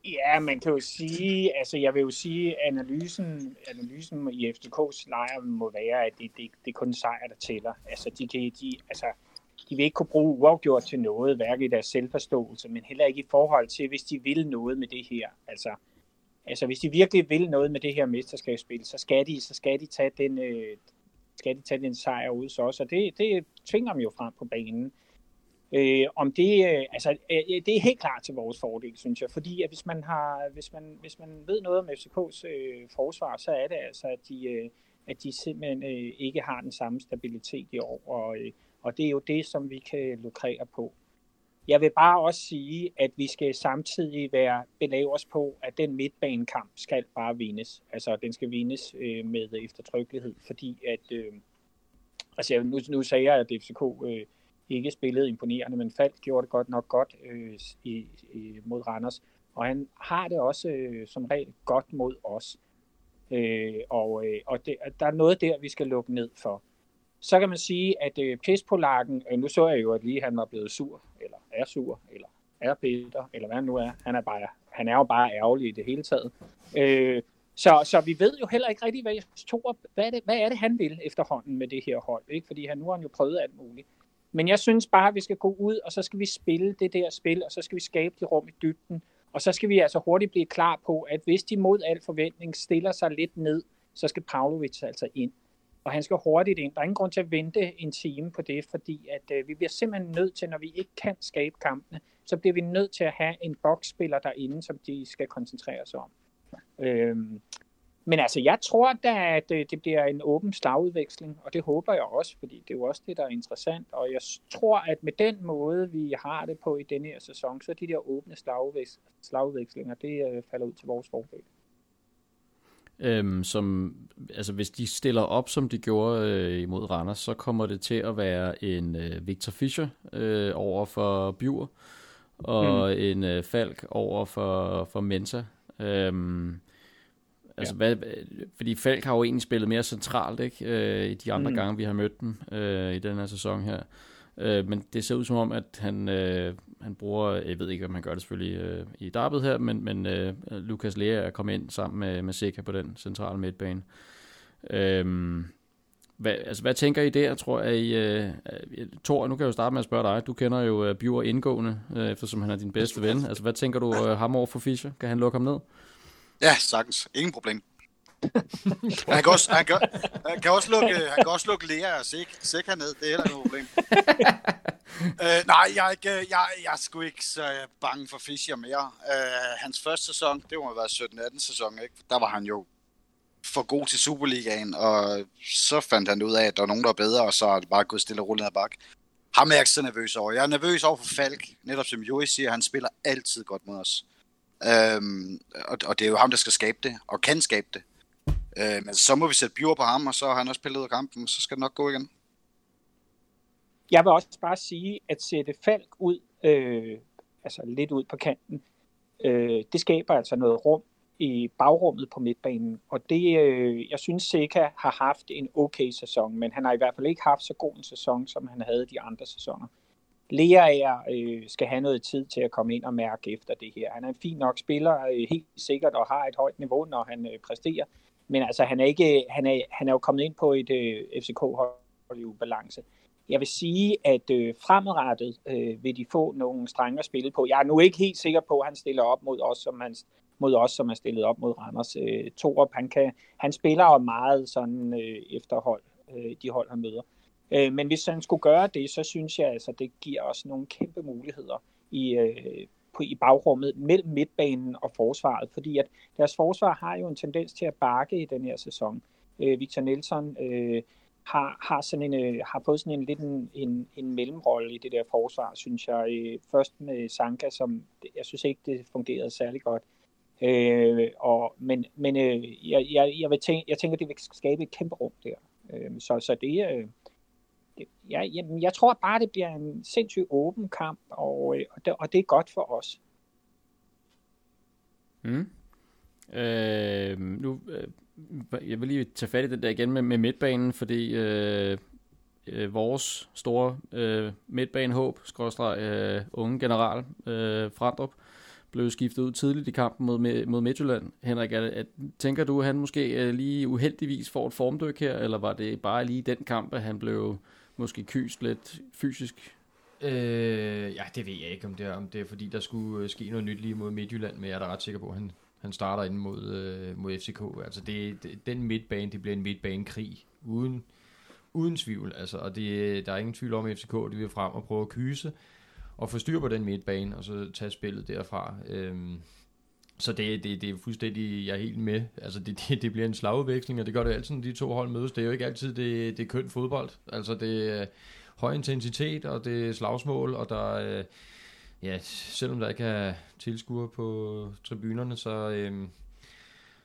Ja, man kan jo sige, altså jeg vil jo sige, analysen, analysen i FCK's lejr må være, at det, det, det er kun sejr, der tæller. Altså de, kan, de, altså, de vil ikke kunne bruge uafgjort til noget, hverken i deres selvforståelse, men heller ikke i forhold til, hvis de vil noget med det her. Altså, altså hvis de virkelig vil noget med det her mesterskabsspil, så skal de, så skal de tage den, øh, skal de tage den sejr ud så også, og det, det tvinger dem jo frem på banen. Øh, om det, øh, altså, øh, det er helt klart til vores fordel, synes jeg, fordi at hvis man har, hvis man, hvis man ved noget om FCK's øh, forsvar, så er det altså, at de, øh, at de simpelthen øh, ikke har den samme stabilitet i år, og, øh, og det er jo det, som vi kan lukrere på. Jeg vil bare også sige, at vi skal samtidig være belave os på, at den midtbanekamp skal bare vindes. Altså, den skal vindes øh, med eftertrykkelighed, fordi at, øh, altså nu, nu sagde jeg, at FCK øh, ikke spillede imponerende, men Falk gjorde det godt nok godt øh, i, i, mod Randers. Og han har det også øh, som regel godt mod os. Øh, og øh, og det, der er noget der, vi skal lukke ned for. Så kan man sige, at øh, pispolakken, øh, nu så jeg jo, at lige han var blevet sur, eller er sur, eller er Peter, eller hvad han nu er. Han er, bare, han er jo bare ærgerlig i det hele taget. Øh, så, så vi ved jo heller ikke rigtig, hvad, Torup, hvad, er det, hvad er det, han vil efterhånden med det her hold. Ikke? Fordi han, nu har han jo prøvet alt muligt. Men jeg synes bare, at vi skal gå ud, og så skal vi spille det der spil, og så skal vi skabe det rum i dybden. Og så skal vi altså hurtigt blive klar på, at hvis de mod al forventning stiller sig lidt ned, så skal Pavlovic altså ind. Og han skal hurtigt ind. Der er ingen grund til at vente en time på det, fordi at øh, vi bliver simpelthen nødt til, når vi ikke kan skabe kampene, så bliver vi nødt til at have en boksspiller derinde, som de skal koncentrere sig om. Øhm, men altså, jeg tror da, at det bliver en åben slagudveksling, og det håber jeg også, fordi det er jo også det, der er interessant. Og jeg tror, at med den måde, vi har det på i denne her sæson, så de der åbne slagudveks- slagudvekslinger, det øh, falder ud til vores fordel. Øhm, som, altså hvis de stiller op, som de gjorde øh, imod Randers, så kommer det til at være en øh, Victor Fischer øh, over for Bjur, og mm. en øh, Falk over for, for Mensa. Øhm, altså, ja. hvad, fordi Falk har jo egentlig spillet mere centralt, ikke? Øh, i de andre mm. gange, vi har mødt dem øh, i den her sæson her. Øh, men det ser ud som om, at han, øh, han bruger, jeg ved ikke, om han gør det selvfølgelig øh, i darbet her, men, men øh, Lukas Lea er kommet ind sammen med, med Sika på den centrale midtbane. Øh, hvad, altså, hvad tænker I der, tror jeg? I, øh, Thor, nu kan jeg jo starte med at spørge dig. Du kender jo uh, Bjur indgående, øh, eftersom han er din bedste ven. Altså, hvad tænker du øh, ham over for Fischer? Kan han lukke ham ned? Ja, sagtens. Ingen problem. han, kan også, han, kan, han, kan også lukke, han kan også lukke Lea og Sik, Sik herned. Det er heller ikke noget problem. uh, nej, jeg er, ikke, jeg, jeg er sgu ikke så bange for Fischer mere. Uh, hans første sæson, det må have været 17-18 sæson, ikke? Der var han jo for god til Superligaen, og så fandt han ud af, at der var nogen, der var bedre, og så er det bare gået stille og roligt ned bak. Ham er jeg ikke så nervøs over. Jeg er nervøs over for Falk, netop som Joey siger, han spiller altid godt mod os. Øhm, og, og det er jo ham, der skal skabe det, og kan skabe det. Øh, men så må vi sætte Bjur på ham, og så har han også spillet ud af kampen, så skal det nok gå igen. Jeg vil også bare sige, at sætte Falk ud, øh, altså lidt ud på kanten, øh, det skaber altså noget rum i bagrummet på midtbanen. Og det, øh, jeg synes, Seca har haft en okay sæson, men han har i hvert fald ikke haft så god en sæson, som han havde de andre sæsoner. Lea øh, skal have noget tid til at komme ind og mærke efter det her. Han er en fin nok spiller, øh, helt sikkert, og har et højt niveau, når han øh, præsterer. Men altså, han er, ikke, han er, han er jo kommet ind på et øh, FCK-hold i ubalance. Jeg vil sige, at øh, fremadrettet øh, vil de få nogle strenge at spille på. Jeg er nu ikke helt sikker på, at han stiller op mod os, som han, mod os, som er stillet op mod Randers. Øh, Torup, han, kan, han spiller jo meget sådan øh, efterhold, øh, de hold, han møder. Øh, Øh, men hvis han skulle gøre det, så synes jeg, altså, det giver os nogle kæmpe muligheder i, øh, på, i bagrummet mellem midtbanen og forsvaret, fordi at deres forsvar har jo en tendens til at bakke i den her sæson. Øh, Victor Nelson øh, har, har, sådan en, øh, har fået sådan en lidt en, en, en mellemrolle i det der forsvar, synes jeg. Øh, først med Sanka, som jeg synes ikke, det fungerede særlig godt. Øh, og, men men øh, jeg, jeg, jeg, vil tænke, jeg tænker, det vil skabe et kæmpe rum der. Øh, så, så det, øh, ja, jeg, jeg, tror bare, det bliver en sindssygt åben kamp, og, øh, og, det, og det er godt for os. Mm. Øh, nu, øh, jeg vil lige tage fat i den der igen med, med midtbanen, fordi øh, øh, vores store øh, midtbanehåb, skråstreg øh, unge general, øh, Frandrup, blev skiftet ud tidligt i kampen mod, mod Midtjylland. Henrik, er, er, tænker du, at han måske øh, lige uheldigvis får et formdyk her, eller var det bare lige den kamp, at han blev måske kyst lidt fysisk? Øh, ja, det ved jeg ikke, om det er, om det er fordi, der skulle øh, ske noget nyt lige mod Midtjylland, men jeg er da ret sikker på, at han, han starter ind mod, øh, mod FCK. Altså det, det, den midtbane, det bliver en midtbanekrig, uden, uden tvivl. Altså, og det, der er ingen tvivl om, at FCK de vil frem og prøve at kyse og få styr på den midtbane, og så tage spillet derfra. Øh, så det, det, det er fuldstændig, jeg er helt med. Altså det, det, det bliver en slagudveksling, og det gør det altid, når de to hold mødes. Det er jo ikke altid det, det er fodbold. Altså det er øh, høj intensitet, og det er slagsmål, og der er, ja, selvom der ikke er tilskuere på tribunerne, så, øhm,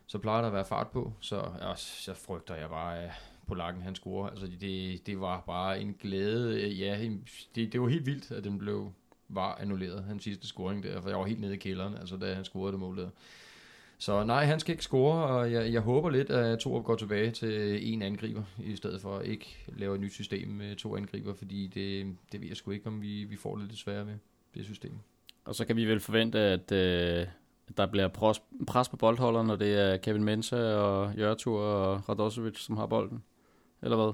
så plejer der at være fart på. Så ja, så frygter jeg bare, at polakken han scorer. Altså det, det var bare en glæde. Ja, det, det var helt vildt, at den blev var annulleret, hans sidste scoring der, for jeg var helt nede i kælderen, altså da han scorede det mål der. Så nej, han skal ikke score, og jeg, jeg håber lidt, at Torup går tilbage til en angriber, i stedet for at ikke lave et nyt system med to angriber, fordi det, det ved jeg sgu ikke, om vi, vi får det lidt sværere med, det system. Og så kan vi vel forvente, at øh, der bliver pres, pres på boldholderen, når det er Kevin Mensa og Jørtur og Radosevic, som har bolden, eller hvad?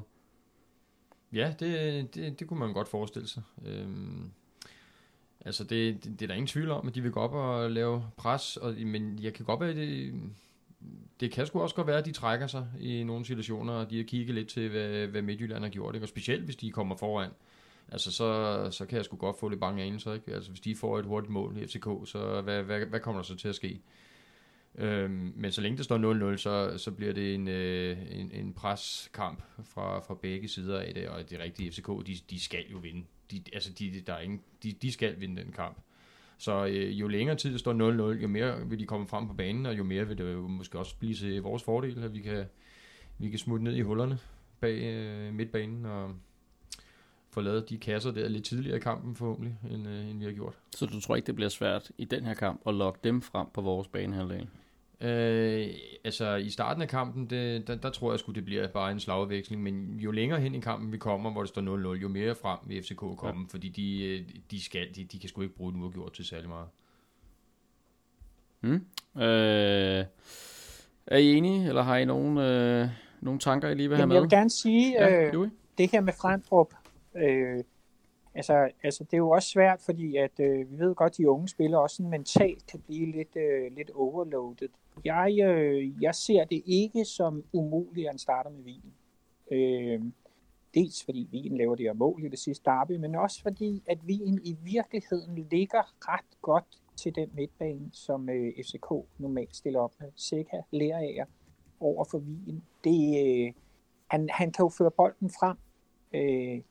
Ja, det, det, det kunne man godt forestille sig. Øhm, Altså, det, det, det er der ingen tvivl om, at de vil gå op og lave pres, og, men jeg kan godt være, det, det kan sgu også godt være, at de trækker sig i nogle situationer, og de har kigget lidt til, hvad, hvad Midtjylland har gjort, ikke? og specielt hvis de kommer foran. Altså, så, så kan jeg sgu godt få lidt bange anelser, ikke? Altså, hvis de får et hurtigt mål i FCK, så hvad, hvad, hvad kommer der så til at ske? Øhm, men så længe det står 0-0, så, så bliver det en, øh, en, en preskamp fra, fra begge sider af det, og det rigtige FCK, de, de skal jo vinde de, altså de, der er ingen, de, de skal vinde den kamp. Så øh, jo længere tid det står 0-0, jo mere vil de komme frem på banen, og jo mere vil det jo måske også blive til vores fordel, at vi kan, vi kan smutte ned i hullerne bag øh, midtbanen og få lavet de kasser der lidt tidligere i kampen forhåbentlig, end, øh, end vi har gjort. Så du tror ikke, det bliver svært i den her kamp at lokke dem frem på vores banehalvdel? Øh, altså i starten af kampen, det, der, der tror jeg sgu det bliver bare en slagveksling, men jo længere hen i kampen vi kommer, hvor det står 0-0, jo mere frem vil FCK komme, ja. fordi de, øh, de, skal, de, de kan sgu ikke bruge den uafgjort til særlig meget. Mm. Øh, er I enige, eller har I nogen, øh, nogle tanker, I lige vil have Jamen, med? jeg vil gerne sige, Ja, øh, Louis? det her med Frendrup, øh, altså, altså det er jo også svært, fordi at øh, vi ved godt, at de unge spillere også sådan mentalt kan blive lidt, øh, lidt overloaded. Jeg, øh, jeg ser det ikke som umuligt, at han starter med Wien. Øh, dels fordi Wien laver det her mål i det sidste derby, men også fordi, at Wien i virkeligheden ligger ret godt til den midtbane, som øh, FCK normalt stiller op med. Seca, Lerager over for Wien. Det, øh, han, han kan jo føre bolden frem. Øh,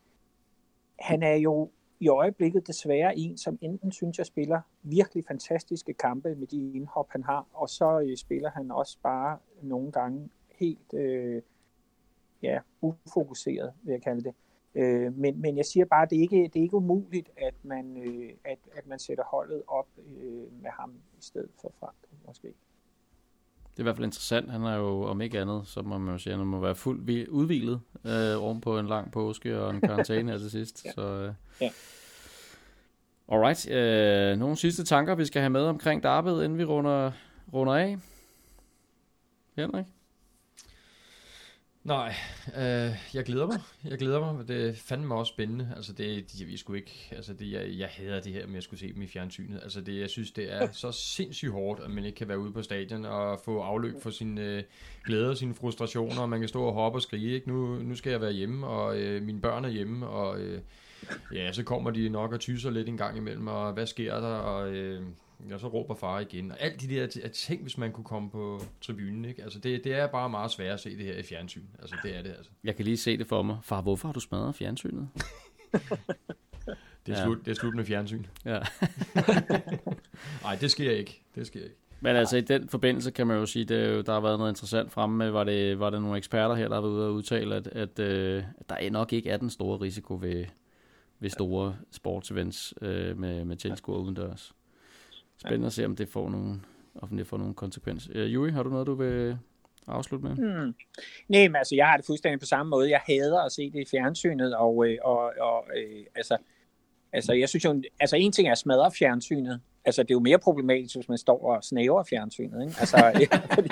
han er jo i øjeblikket desværre en, som enten synes jeg spiller virkelig fantastiske kampe med de indhop, han har, og så øh, spiller han også bare nogle gange helt øh, ja, ufokuseret, vil jeg kalde det. Øh, men, men jeg siger bare, at det er ikke, det er ikke umuligt, at man, øh, at, at man sætter holdet op øh, med ham i stedet for Frank, måske. Det er i hvert fald interessant. Han er jo, om ikke andet, så må man jo sige, at han må være fuldt vi- udvilet øh, oven på en lang påske og en karantæne her til sidst. Ja. Så, øh. Ja. Alright. Øh, nogle sidste tanker, vi skal have med omkring Darby, inden vi runder, runder af? Henrik? Nej, øh, jeg glæder mig. Jeg glæder mig. Det fandt mig også spændende. Altså det, de, vi skulle ikke, altså det, jeg, jeg hader det her med at skulle se dem i fjernsynet. Altså det, jeg synes, det er så sindssygt hårdt, at man ikke kan være ude på stadion og få afløb for sin øh, glæde og sine frustrationer, og man kan stå og hoppe og skrige. Ikke? Nu, nu skal jeg være hjemme, og øh, mine børn er hjemme, og øh, ja, så kommer de nok og tyser lidt en gang imellem, og hvad sker der, og øh, ja, så råber far igen. Og alt de der t- ting, hvis man kunne komme på tribunen, ikke? Altså det, det er bare meget svært at se det her i fjernsyn. Altså det er det altså. Jeg kan lige se det for mig. Far, hvorfor har du smadret fjernsynet? Det er, Ja. slut, det er slut med fjernsyn. Ja. Nej, det sker ikke. Det sker ikke. Men altså i den forbindelse kan man jo sige, jo, der har været noget interessant fremme med, var det, var det nogle eksperter her, der har været ude og udtale, at, at, øh, at der nok ikke er den store risiko ved, ved store sportsevents øh, med, med tilskuere udendørs. Spændende at se, om det får nogle, om det får nogle konsekvenser. Øh, Juri, har du noget, du vil afslutte med? Hmm. Nej, men altså, jeg har det fuldstændig på samme måde. Jeg hader at se det i fjernsynet, og, øh, og, og øh, altså, altså, jeg synes jo, altså en ting er at smadre fjernsynet. Altså, det er jo mere problematisk, hvis man står og snæver fjernsynet, ikke? Altså, ja, fordi,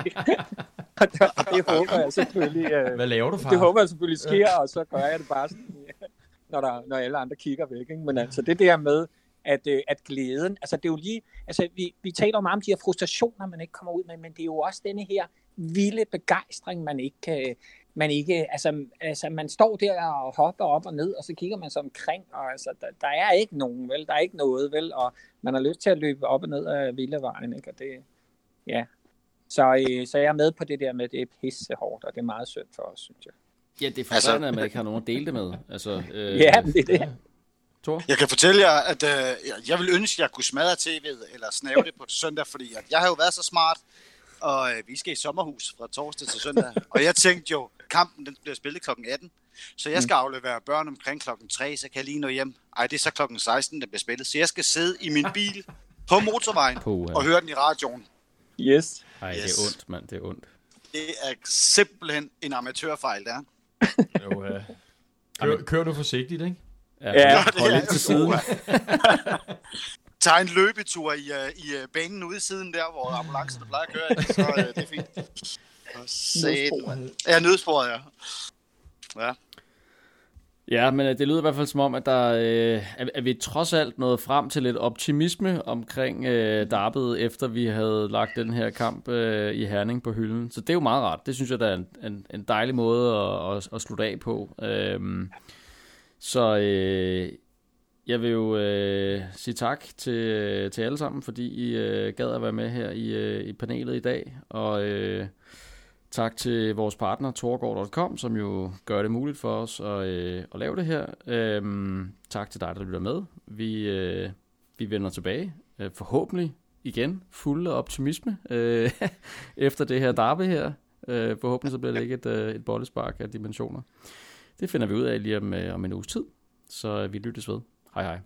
og det, og det håber jeg selvfølgelig, øh, Hvad laver du, far? det håber jeg selvfølgelig sker, og så gør jeg det bare sådan, ja, når, der, når alle andre kigger væk, ikke? Men altså, det der med, at, øh, at glæden, altså det er jo lige, altså vi, vi taler jo meget om de her frustrationer, man ikke kommer ud med, men det er jo også denne her vilde begejstring, man ikke kan, man ikke, altså, altså man står der og hopper op og ned, og så kigger man sig omkring, og altså, der, der er ikke nogen, vel, der er ikke noget, vel, og man har lyst til at løbe op og ned af Villevejen, ikke, og det, ja. Så, øh, så jeg er med på det der med, at det er pissehårdt, og det er meget synd for os, synes jeg. Ja, det er frustrerende, at man ikke har nogen at dele det med. Altså, øh, Ja, det er det. Thor? Jeg kan fortælle jer, at øh, jeg vil ønske, at jeg kunne smadre tv'et eller snave det på søndag, fordi at jeg har jo været så smart, og øh, vi skal i sommerhus fra torsdag til søndag. og jeg tænkte jo, kampen den bliver spillet klokken 18, så jeg skal aflevere børn omkring klokken 3, så kan jeg lige nå hjem. Ej, det er så klokken 16, den bliver spillet. Så jeg skal sidde i min bil på motorvejen Puha. og høre den i radioen. Yes. Ej, det Yes. er ondt, mand. Det er ondt. Det er simpelthen en amatørfejl, der. Jo, ja. Kør, kør nu forsigtigt, ikke? Ja, Ja. hold lidt til siden. Tag en løbetur i, uh, i uh, banen ude i siden der, hvor ambulancerne plejer at køre, så uh, det er fint. Satan. Ja, nødsporet, ja. Ja. Ja, men øh, det lyder i hvert fald som om, at, der, øh, at, at vi trods alt nåede frem til lidt optimisme omkring øh, Darbyet, efter vi havde lagt den her kamp øh, i Herning på hylden. Så det er jo meget rart. Det synes jeg, der er en, en, en dejlig måde at, at, at slutte af på. Øhm, så øh, jeg vil jo øh, sige tak til, øh, til alle sammen, fordi I øh, gad at være med her i, øh, i panelet i dag. Og øh, tak til vores partner Torgård.com, som jo gør det muligt for os at, øh, at lave det her. Øh, tak til dig, der lytter med. Vi, øh, vi vender tilbage, øh, forhåbentlig igen, fuld af optimisme, øh, efter det her derby her. Øh, forhåbentlig så bliver det ikke et, øh, et bollespark af dimensioner. Det finder vi ud af lige om, øh, om en uges tid, så øh, vi lyttes ved. Hej hej.